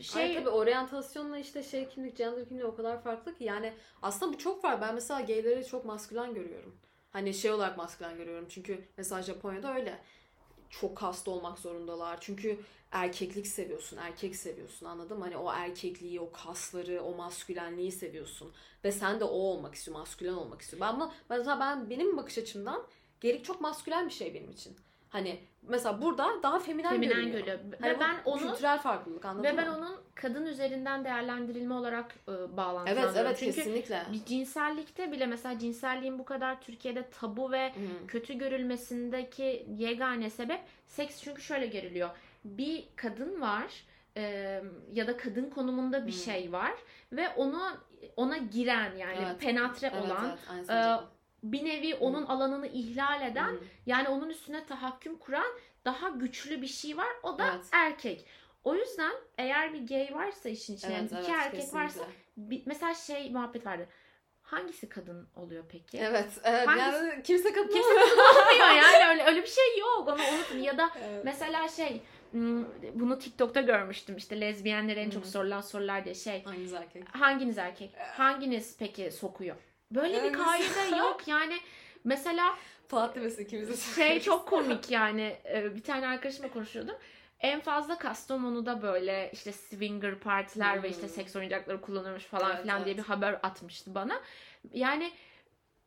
Şey Ay tabii oryantasyonla işte şey kimlik, gender kimliği o kadar farklı ki yani aslında bu çok var. Ben mesela gayleri çok maskülen görüyorum. Hani şey olarak maskülen görüyorum. Çünkü mesela Japonya'da öyle. çok kaslı olmak zorundalar. Çünkü erkeklik seviyorsun, erkek seviyorsun anladın mı? Hani o erkekliği, o kasları, o maskülenliği seviyorsun. Ve sen de o olmak istiyorsun, maskülen olmak istiyorsun. Ben mesela ben benim bakış açımdan gerik çok maskülen bir şey benim için. Hani mesela burada daha feminen, Feminen görünüyor. görüyor. Hani Ve ben onu kültürel farklılık anladın ve mı? ben onun kadın üzerinden değerlendirilme olarak e, Evet bağlantılandırıyorum. evet Çünkü kesinlikle. bir cinsellikte bile mesela cinselliğin bu kadar Türkiye'de tabu ve Hı. kötü görülmesindeki yegane sebep seks çünkü şöyle görülüyor. Bir kadın var e, ya da kadın konumunda bir Hmm. şey var ve onu ona giren yani Evet. penetre Evet, olan evet, e. bir nevi onun alanını ihlal eden yani onun üstüne tahakküm kuran daha güçlü bir şey var. O da Evet. erkek. O yüzden eğer bir gay varsa işin içinde yani Evet, iki evet, erkek kesinlikle. varsa bir, mesela şey muhabbet vardı. Hangisi kadın oluyor peki? Evet, evet. Hangisi- Yani kimse kadın Kimse olmuyor. Olmuyor yani öyle öyle bir şey yok. Onu unutun ya da Evet. mesela şey bunu TikTok'ta görmüştüm işte lezbiyenlere en çok Hı. sorulan sorular diye şey. Hanginiz erkek? Hanginiz erkek? Hanginiz peki sokuyor? Böyle bir Evet. kaide yok yani. Mesela ikimiz de şey çok komik yani Ee, bir tane arkadaşımla konuşuyordum. En fazla Kastamonu'da böyle işte swinger partiler ve Hmm. işte seks oyuncakları kullanılmış falan Evet, filan diye bir evet. haber atmıştı bana. Yani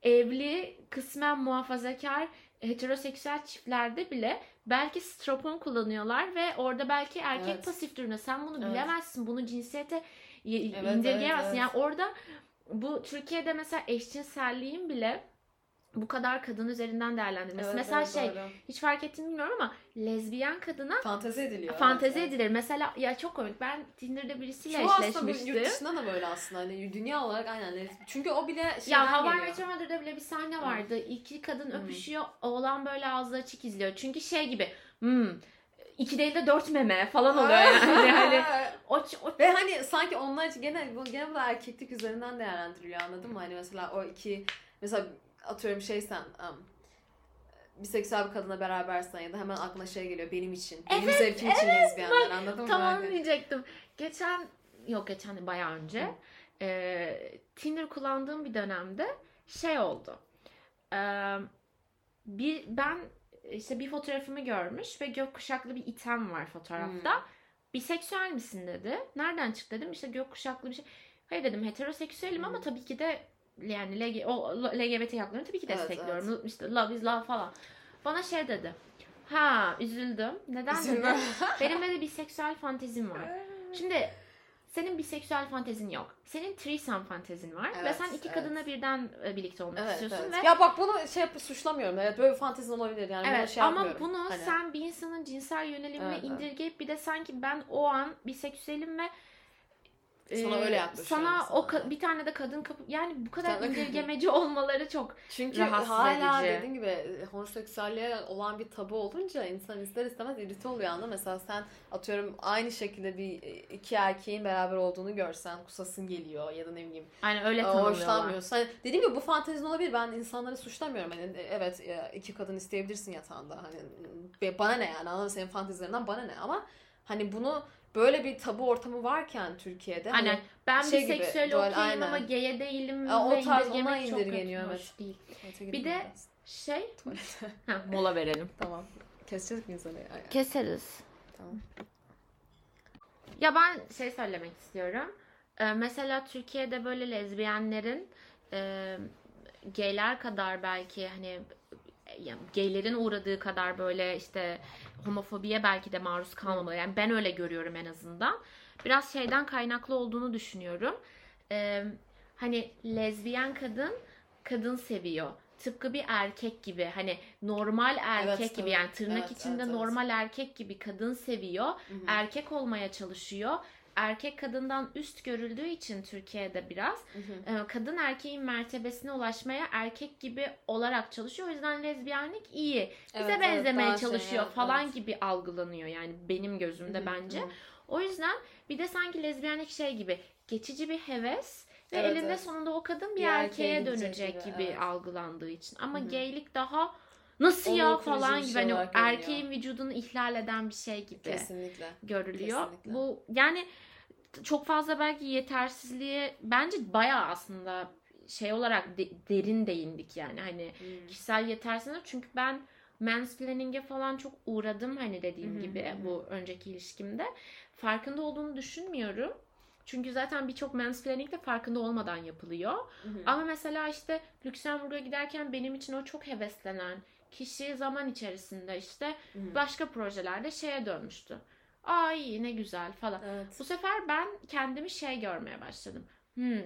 evli, kısmen muhafazakar, heteroseksüel çiftlerde bile belki strapon kullanıyorlar ve orada belki erkek Evet. pasif durumda. Sen bunu Evet. bilemezsin. Bunu cinsiyete Evet, indirgeyemezsin. evet, Yani orada bu Türkiye'de mesela eşcinselliğin bile bu kadar kadın üzerinden değerlendirilmesi. Evet, mesela evet, şey doğru. hiç fark ettin mi bilmiyorum ama lezbiyen kadına Fantezi ediliyor. fantezi evet, evet. edilir. Mesela ya çok komik. Ben Tinder'da birisiyle Çoğu aslında bu eşleşmiştim. yurt dışında da böyle aslında. Hani dünya olarak aynen. Çünkü o bile şeyden Ya. Meteor Mother'da bile bir sahne vardı. İki kadın öpüşüyor. Oğlan böyle ağzı açık izliyor. Çünkü şey gibi hmm, iki değil de dört meme falan oluyor yani. hani o, o Ve hani sanki onlar için gene bu gene bu erkeklik üzerinden değerlendiriliyor anladın mı? Hani mesela o iki mesela atıyorum şey sen um, biseksüel bir kadına berabersen ya da hemen aklına şey geliyor benim için. Benim Evet, zevkim için lezbiyenler anladın mı? Tamam Hani? diyecektim. Geçen yok geçen bayağı önce e, Tinder kullandığım bir dönemde şey oldu. E, bir ben işte bir fotoğrafımı görmüş ve gökkuşaklı bir item var fotoğrafta. Hmm. Biseksüel misin dedi. Nereden çıktı dedim. İşte gökkuşaklı bir şey. Hayır dedim heteroseksüelim ama Hmm. tabii ki de yani LG, o LGBT haklarını tabii ki Evet, destekliyorum. İşte love is love falan. Bana şey dedi. Ha üzüldüm. Neden Üzülme. dedim. Benim de biseksüel fantezim var. Şimdi senin biseksüel fantezin yok. Senin threesome fantezin var ve Evet, sen iki evet. kadınla birden e, birlikte olmak Evet, istiyorsun evet. ve Ya bak bunu şey yap, suçlamıyorum. Evet böyle bir fantezin olabilir yani. Evet şey ama bunu Hani- sen bir insanın cinsel yönelimine Evet, evet. indirgeyip bir de sanki ben o an biseksüelim ve Sana öyle yaklaşıyor Sana mesela. o ka- bir tane de kadın kapı yani bu kadar Sana- indirgemeci olmaları çok Çünkü hala edici. dediğim gibi e, homoseksüelliğe olan bir tabu olunca insan ister istemez irite oluyor anla. Mesela sen atıyorum aynı şekilde bir e, iki erkeğin beraber olduğunu görsen kusasın geliyor ya da ne bileyim yani öyle e, hoşlanmıyorsun. Hani dediğim gibi bu fantezin olabilir. Ben insanları suçlamıyorum. Hani evet iki kadın isteyebilirsin yatağında. Hani bana ne yani anladın senin fantezilerinden bana ne ama hani bunu böyle bir tabu ortamı varken Türkiye'de hani Aynen. Ben şey gibi, biseksüel böyle, okeyim aynen. ama gay'e değilim Ya, o tarz ona indirgeniyor, evet. değil. Bir de- biraz. Şey, ha, mola verelim. tamam. Keseceğiz? Ay, ay. Keseriz. Tamam. Ya ben şey söylemek istiyorum. Ee, mesela Türkiye'de böyle lezbiyenlerin e, gayler kadar belki hani ya, gaylerin uğradığı kadar böyle işte homofobiye belki de maruz kalmamalı. Yani ben öyle görüyorum en azından. Biraz şeyden kaynaklı olduğunu düşünüyorum. Ee, hani lezbiyen kadın kadın seviyor. Tıpkı bir erkek gibi hani normal erkek Evet, gibi yani tırnak Evet, içinde evet, evet. normal erkek gibi kadın seviyor Hı hı. erkek olmaya çalışıyor. Erkek kadından üst görüldüğü için Türkiye'de biraz Hı hı. e, kadın erkeğin mertebesine ulaşmaya erkek gibi olarak çalışıyor. O yüzden lezbiyenlik iyi. Bize Evet, evet, benzemeye şey, çalışıyor evet, falan evet. gibi algılanıyor yani benim gözümde Hı hı, bence. hı. O yüzden bir de sanki lezbiyenlik şey gibi geçici bir heves ve Evet, elinde evet. sonunda o kadın bir, Bir erkeğe dönecek gibi, gibi, evet. algılandığı için. Ama Hı hı. gaylik daha nasıl ya falan bir gibi şey hani olarak görünüyor. erkeğin vücudunu ihlal eden bir şey gibi Kesinlikle. görülüyor. Kesinlikle. Bu yani çok fazla belki yetersizliğe bence bayağı aslında şey olarak de- derin değindik yani hani Hı. kişisel yetersizlik çünkü ben mansplaining'e falan çok uğradım hani dediğim hı, gibi bu önceki ilişkimde. Farkında olduğunu düşünmüyorum. Çünkü zaten birçok mansplaining de farkında olmadan yapılıyor. Hı hı. Ama mesela işte Lüksemburg'a giderken benim için o çok heveslenen kişi zaman içerisinde işte Hı başka projelerde şeye dönmüştü. Aa iyi ne güzel falan. Evet. Bu sefer ben kendimi şey görmeye başladım. Hmm,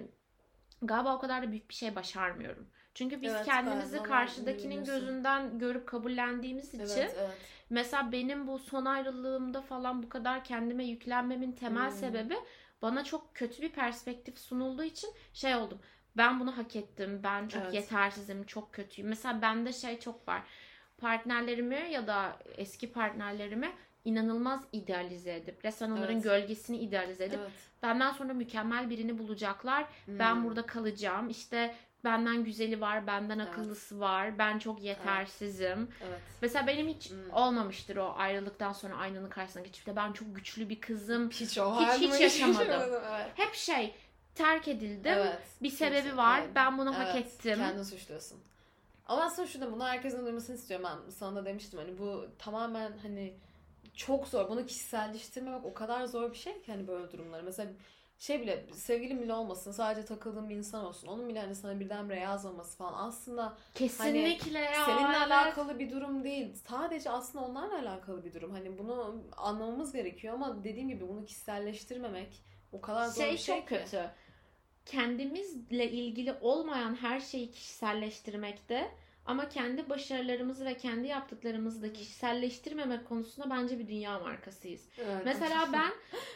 galiba o kadar da büyük bir şey başarmıyorum. Çünkü biz Evet, kendimizi galiba karşıdakinin gözünden görüp kabullendiğimiz için Evet, evet. mesela benim bu son ayrılığımda falan bu kadar kendime yüklenmemin temel Hmm. sebebi bana çok kötü bir perspektif sunulduğu için şey oldum. Ben bunu hak ettim. Ben çok Evet. yetersizim, çok kötüyüm. Mesela bende şey çok var. Partnerlerimi ya da eski partnerlerimi inanılmaz idealize edip resmen onların Evet. gölgesini idealize edip Evet. benden sonra mükemmel birini bulacaklar. Ben Hmm. burada kalacağım. İşte benden güzeli var, benden Evet. akıllısı var. Ben çok yetersizim. Evet. Mesela benim hiç Hmm. olmamıştır o ayrılıktan sonra aynanın karşısına geçip de ben çok güçlü bir kızım. Hiç o Hiç- hiç yaşamadım. yaşamadım, Evet. Hep şey terk edildim. Evet. Bir sebebi var. Evet. Ben bunu hak Evet, ettim. Kendini suçluyorsun. Ama aslında şurada bunu herkesin duymasını istiyorum. Ben sana da demiştim hani bu tamamen hani çok zor. Bunu kişiselleştirmemek o kadar zor bir şey ki hani böyle durumları. Mesela şey bile sevgilin bile olmasın sadece takıldığın bir insan olsun. Onun bile hani sana birdenbire yazmaması falan aslında Kesinlikle ya. seninle evet. alakalı bir durum değil. Sadece aslında onlarla alakalı bir durum. Hani bunu anlamamız gerekiyor ama dediğim gibi bunu kişiselleştirmemek o kadar zor şey bir şey çok ki. kötü. Kendimizle ilgili olmayan her şeyi kişiselleştirmekte ama kendi başarılarımızı ve kendi yaptıklarımızı da kişiselleştirmemek konusunda bence bir dünya markasıyız. Evet. Mesela ben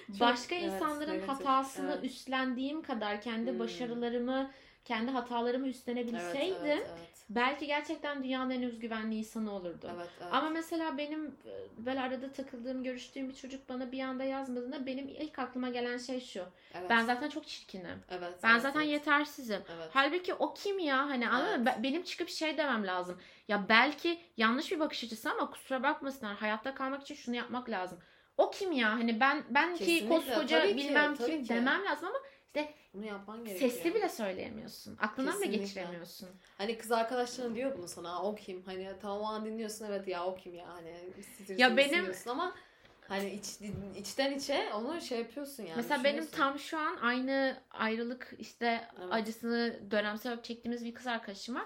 Çok- başka evet, insanların negatif. hatasını Evet. üstlendiğim kadar kendi Hmm. başarılarımı, kendi hatalarımı Evet, üstlenebilseydim evet, evet. Belki gerçekten dünyanın en özgüvenli insanı olurdum. Evet, evet. Ama mesela benim böyle arada takıldığım, görüştüğüm bir çocuk bana bir anda yazmadığında benim ilk aklıma gelen şey şu. evet. Ben zaten çok çirkinim. evet, Ben evet, zaten evet. yetersizim. Evet. Halbuki o kim ya? Hani anladın mı? Evet. Be- Benim çıkıp şey demem lazım. Ya belki yanlış bir bakış açısı ama kusura bakmasınlar. Hayatta kalmak için şunu yapmak lazım. O kim ya? Hani ben ben ki Kesinlikle, koskoca tabii ki, bilmem tabii kim ki. demem lazım ama Bunu yapman gerekiyor. sesli bile söyleyemiyorsun. Aklından Kesinlikle. geçiremiyorsun. Hani kız arkadaşların diyor bunu sana. "Aa, O kim? Hani tamam o an dinliyorsun evet ya o kim ya hani. Ya benim- ama hani iç, içten içe onu şey yapıyorsun yani. Mesela benim tam şu an aynı ayrılık işte Evet. acısını dönemsel olarak çektiğimiz bir kız arkadaşım var.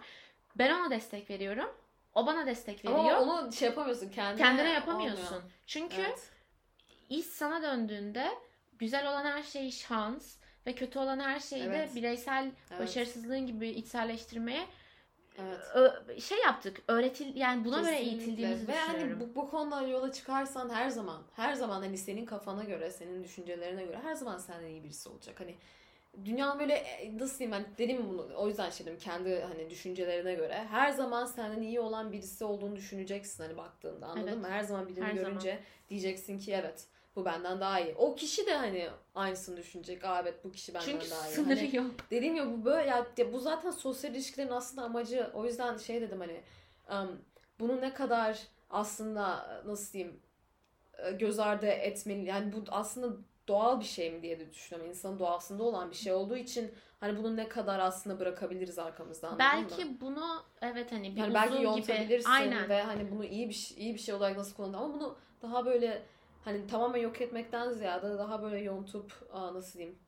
Ben ona destek veriyorum. O bana destek veriyor. Ama onu şey yapamıyorsun kendine. Kendine yapamıyorsun. olmuyor. Çünkü Evet. iş sana döndüğünde güzel olan her şey şans ve kötü olan her şeyi Evet. de bireysel Evet. başarısızlığın gibi içselleştirmeye Evet. şey yaptık. Öğretil yani buna göre Kesinlikle. eğitildiğimizi Ve hani bu, bu konuda yola çıkarsan her zaman her zaman hani senin kafana göre senin düşüncelerine göre her zaman senden iyi birisi olacak. Hani dünyanın böyle e, nasıl diyeyim ben dedim bunu o yüzden şey dedim kendi hani düşüncelerine göre her zaman senden iyi olan birisi olduğunu düşüneceksin hani baktığında anladın Evet. mı? Her zaman birini Her görünce diyeceksin ki evet bu benden daha iyi. O kişi de hani aynısını düşünecek. Aa evet bu kişi benden Çünkü daha iyi. sınırı Hani- yok. Dediğim gibi bu böyle ya, ya bu zaten sosyal ilişkilerin aslında amacı. O yüzden şey dedim hani um, bunu ne kadar aslında nasıl diyeyim e, göz ardı etmeli yani bu aslında doğal bir şey mi diye de düşünüyorum. İnsanın doğasında olan bir şey olduğu için hani bunu ne kadar aslında bırakabiliriz arkamızda anladın Belki mı? bunu evet hani bir Yani uzun belki gibi aynen ve hani bunu iyi bir şey- iyi bir şey olarak nasıl kullanır ama bunu daha böyle hani tamamen yok etmekten ziyade daha böyle yontup nasıl diyeyim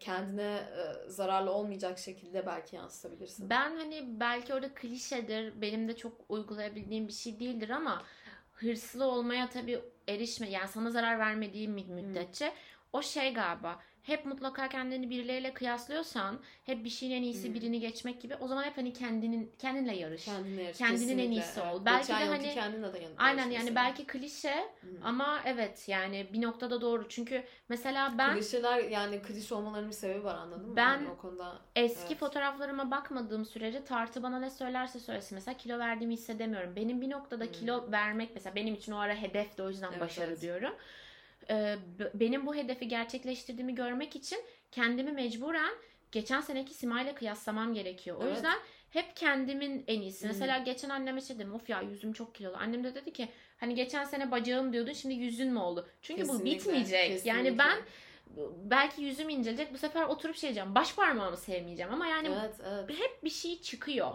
kendine e, zararlı olmayacak şekilde belki yansıtabilirsin. Ben hani belki orada klişedir, benim de çok uygulayabildiğim bir şey değildir ama hırslı olmaya tabii erişme, yani sana zarar vermediği mü- müddetçe o şey galiba. Hep mutlaka kendini birileriyle kıyaslıyorsan, hep bir şeyin en iyisi Hmm. birini geçmek gibi o zaman hep hani kendinin kendinle yarış. Kendine yarış, Kendinin en kesinlikle. iyisi ol. Belki Geçen de hani- kendinle de Aynen yani belki klişe Hı. ama evet yani bir noktada doğru. Çünkü mesela ben Klişeler yani klişe olmalarının bir sebebi var anladın mı? Ben- Yani o konuda Eski Evet. fotoğraflarıma bakmadığım sürece tartı bana ne söylerse söylesin. Mesela kilo verdiğimi hissedemiyorum. Benim bir noktada Hmm. kilo vermek mesela benim için o ara hedef de o yüzden Evet, başarı evet. diyorum. Ee, benim bu hedefi gerçekleştirdiğimi görmek için kendimi mecburen geçen seneki Sima ile kıyaslamam gerekiyor. O Evet. yüzden hep kendimin en iyisi. Hı. Mesela geçen anneme şey dedim. Of ya yüzüm çok kilolu. Annem de dedi ki hani geçen sene bacağım diyordun şimdi yüzün mü oldu? Çünkü bu Kesinlikle, bitmeyecek. Yani kesinlikle. ben belki yüzüm incelecek. Bu sefer oturup şey diyeceğim. Baş parmağımı sevmeyeceğim ama yani evet evet. hep bir şey çıkıyor.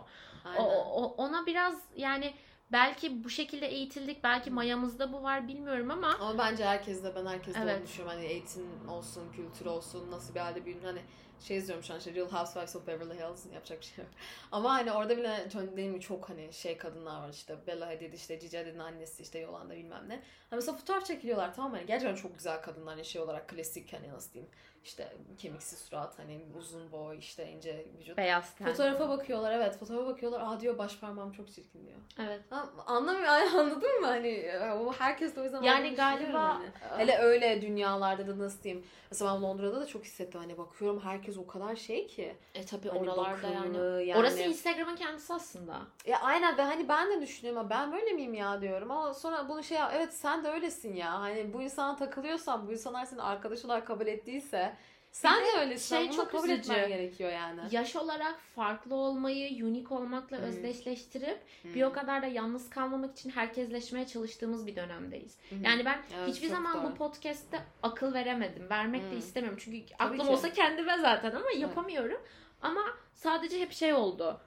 O, o- ona biraz yani belki bu şekilde eğitildik. Belki mayamızda bu var bilmiyorum ama Ama bence herkeste ben herkeste Evet. onu düşünüyorum. Hani eğitim olsun, kültür olsun, nasıl bir halde büyüdün. Hani şey izliyorum şu an işte Real Housewives of Beverly Hills yapacak bir şey yok. Ama hani orada bile değil mi çok hani şey kadınlar var işte Bella Hadid işte Gigi Hadid'in annesi işte Yolanda bilmem ne. Hani mesela fotoğraf çekiliyorlar tamam mı? Hani gerçekten çok güzel kadınlar hani şey olarak klasik hani nasıl diyeyim işte kemiksiz surat hani uzun boy işte ince vücut. beyaz ten. Fotoğrafa bakıyorlar evet fotoğrafa bakıyorlar aa diyor baş parmağım çok çirkin diyor. Evet. Ha, Anlamıyor, anladın mı? Hani e, o herkes de o yüzden Yani galiba- hani. hele öyle dünyalarda da nasıl diyeyim? Mesela ben Londra'da da çok hissettim. Hani bakıyorum herkes o kadar şey ki. E tabii Hani oralarda yani. yani. Orası Instagram'ın kendisi aslında. Ya aynen ve hani ben de düşünüyorum "Ha, ben böyle miyim ya diyorum ama sonra bunu şey evet sen de öylesin ya. Hani bu insana takılıyorsan bu insanlar seni arkadaş olarak kabul ettiyse sen Bir de öylesin. şey çok kabul üzücü. etmen gerekiyor yani. Yaş olarak farklı olmayı, unik olmakla Hı. özdeşleştirip Hmm. bir o kadar da yalnız kalmamak için herkesleşmeye çalıştığımız bir dönemdeyiz. Hı. Yani ben Evet, hiçbir zaman doğru. bu podcast'te akıl veremedim. Vermek de Hı. istemiyorum. Çünkü Tabii aklım ki. olsa kendime zaten ama yapamıyorum. Ama sadece hep şey oldu.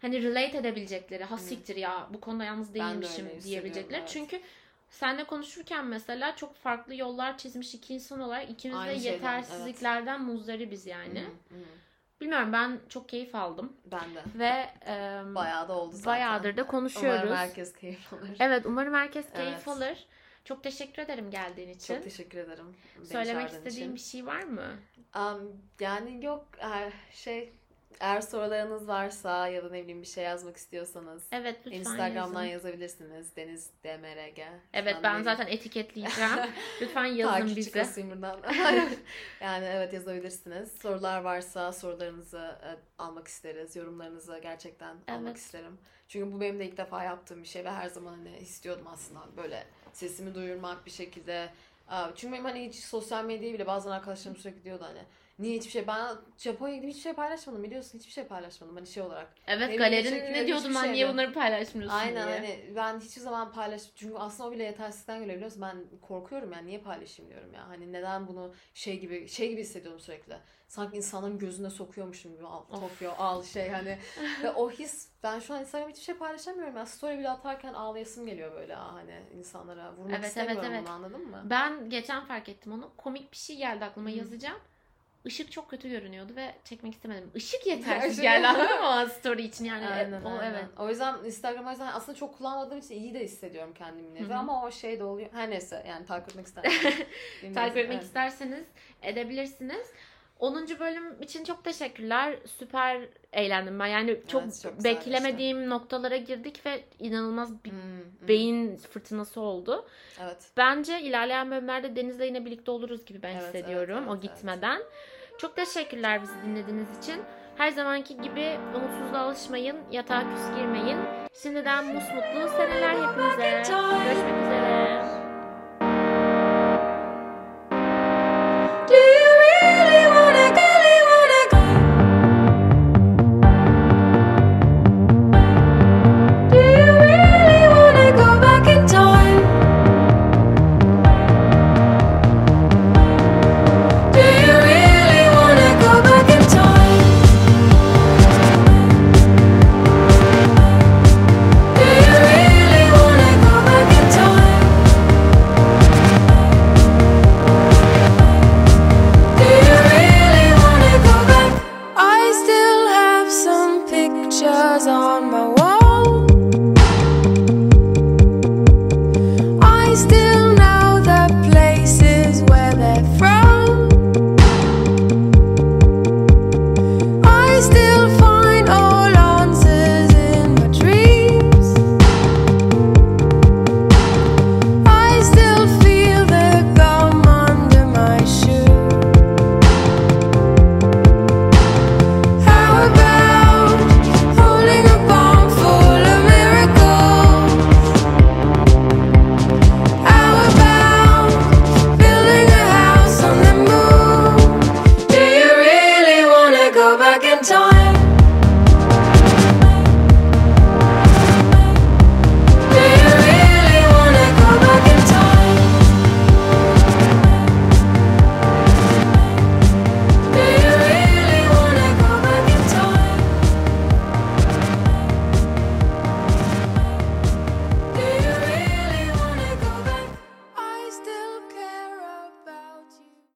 Hani relate edebilecekleri, ha Hı. siktir ya bu konuda yalnız de değilmişim hissediyorum, diyebilecekler. evet. Çünkü seninle konuşurken mesela çok farklı yollar çizmiş iki insan olarak ikimiz de şeyden, yetersizliklerden muzdaribiz yani. Hı hı. Bilmiyorum ben çok keyif aldım Ben de. ve e, Bayağı da oldu zaten. bayağıdır da konuşuyoruz. Umarım herkes keyif alır. Evet umarım herkes keyif Evet. alır. Çok teşekkür ederim geldiğin için. Çok teşekkür ederim. Söylemek istediğin bir için. şey var mı? Um, yani yok şey eğer sorularınız varsa ya da ne bileyim bir şey yazmak istiyorsanız Evet lütfen Instagram'dan yazın. yazabilirsiniz. Deniz DMRG. Evet ben benim zaten etiketleyeceğim. lütfen yazın takipçi bize. kasayım buradan. yani evet yazabilirsiniz. Sorular varsa sorularınızı e, almak isteriz. Yorumlarınızı gerçekten almak Evet. isterim. Çünkü bu benim de ilk defa yaptığım bir şey ve her zaman hani istiyordum aslında böyle sesimi duyurmak bir şekilde. Çünkü benim hani hiç sosyal medyayı bile bazen arkadaşlarım sürekli diyordu hani niye hiçbir şey ben Japonya'ya gidip hiçbir şey paylaşmadım biliyorsun hiçbir şey paylaşmadım hani şey olarak. Evet galerin teşekkür ne lan şey niye bunları paylaşmıyorsun Aynen diye. hani ben hiçbir zaman paylaş çünkü aslında o bile yetersizlikten geliyor biliyorsun ben korkuyorum yani niye paylaşayım diyorum ya hani neden bunu şey gibi şey gibi hissediyorum sürekli sanki insanların gözüne sokuyormuşum gibi al. Tokyo al şey hani ve o his ben şu an Instagram'da hiçbir şey paylaşamıyorum ya story bile atarken ağlayasım geliyor böyle hani insanlara vurmak Evet, evet, istemiyorum evet. bunu anladın mı? Ben geçen fark ettim onu. Komik bir şey geldi aklıma Hı. yazacağım. Işık çok kötü görünüyordu ve çekmek istemedim. Işık yetersiz geldi anladın mı o story için yani. Aynen, o aynen. evet. O yüzden Instagram o yüzden aslında çok kullanmadığım için iyi de hissediyorum kendimi nevi ama o şey de oluyor. Her neyse yani takip etmek isterim. Takip etmek Evet. isterseniz edebilirsiniz. 10. bölüm için çok teşekkürler. Süper eğlendim ben. Yani çok, Evet, çok beklemediğim noktalara girdik ve inanılmaz bir Hmm, hmm. beyin fırtınası oldu. Evet. Bence ilerleyen bölümlerde Deniz'le yine birlikte oluruz gibi ben Evet, hissediyorum evet, o evet, gitmeden. Çok teşekkürler bizi dinlediğiniz için. Her zamanki gibi umutsuzluğa alışmayın, yatağa küs girmeyin. Şimdiden musmutlu seneler hepinize. Görüşmek üzere.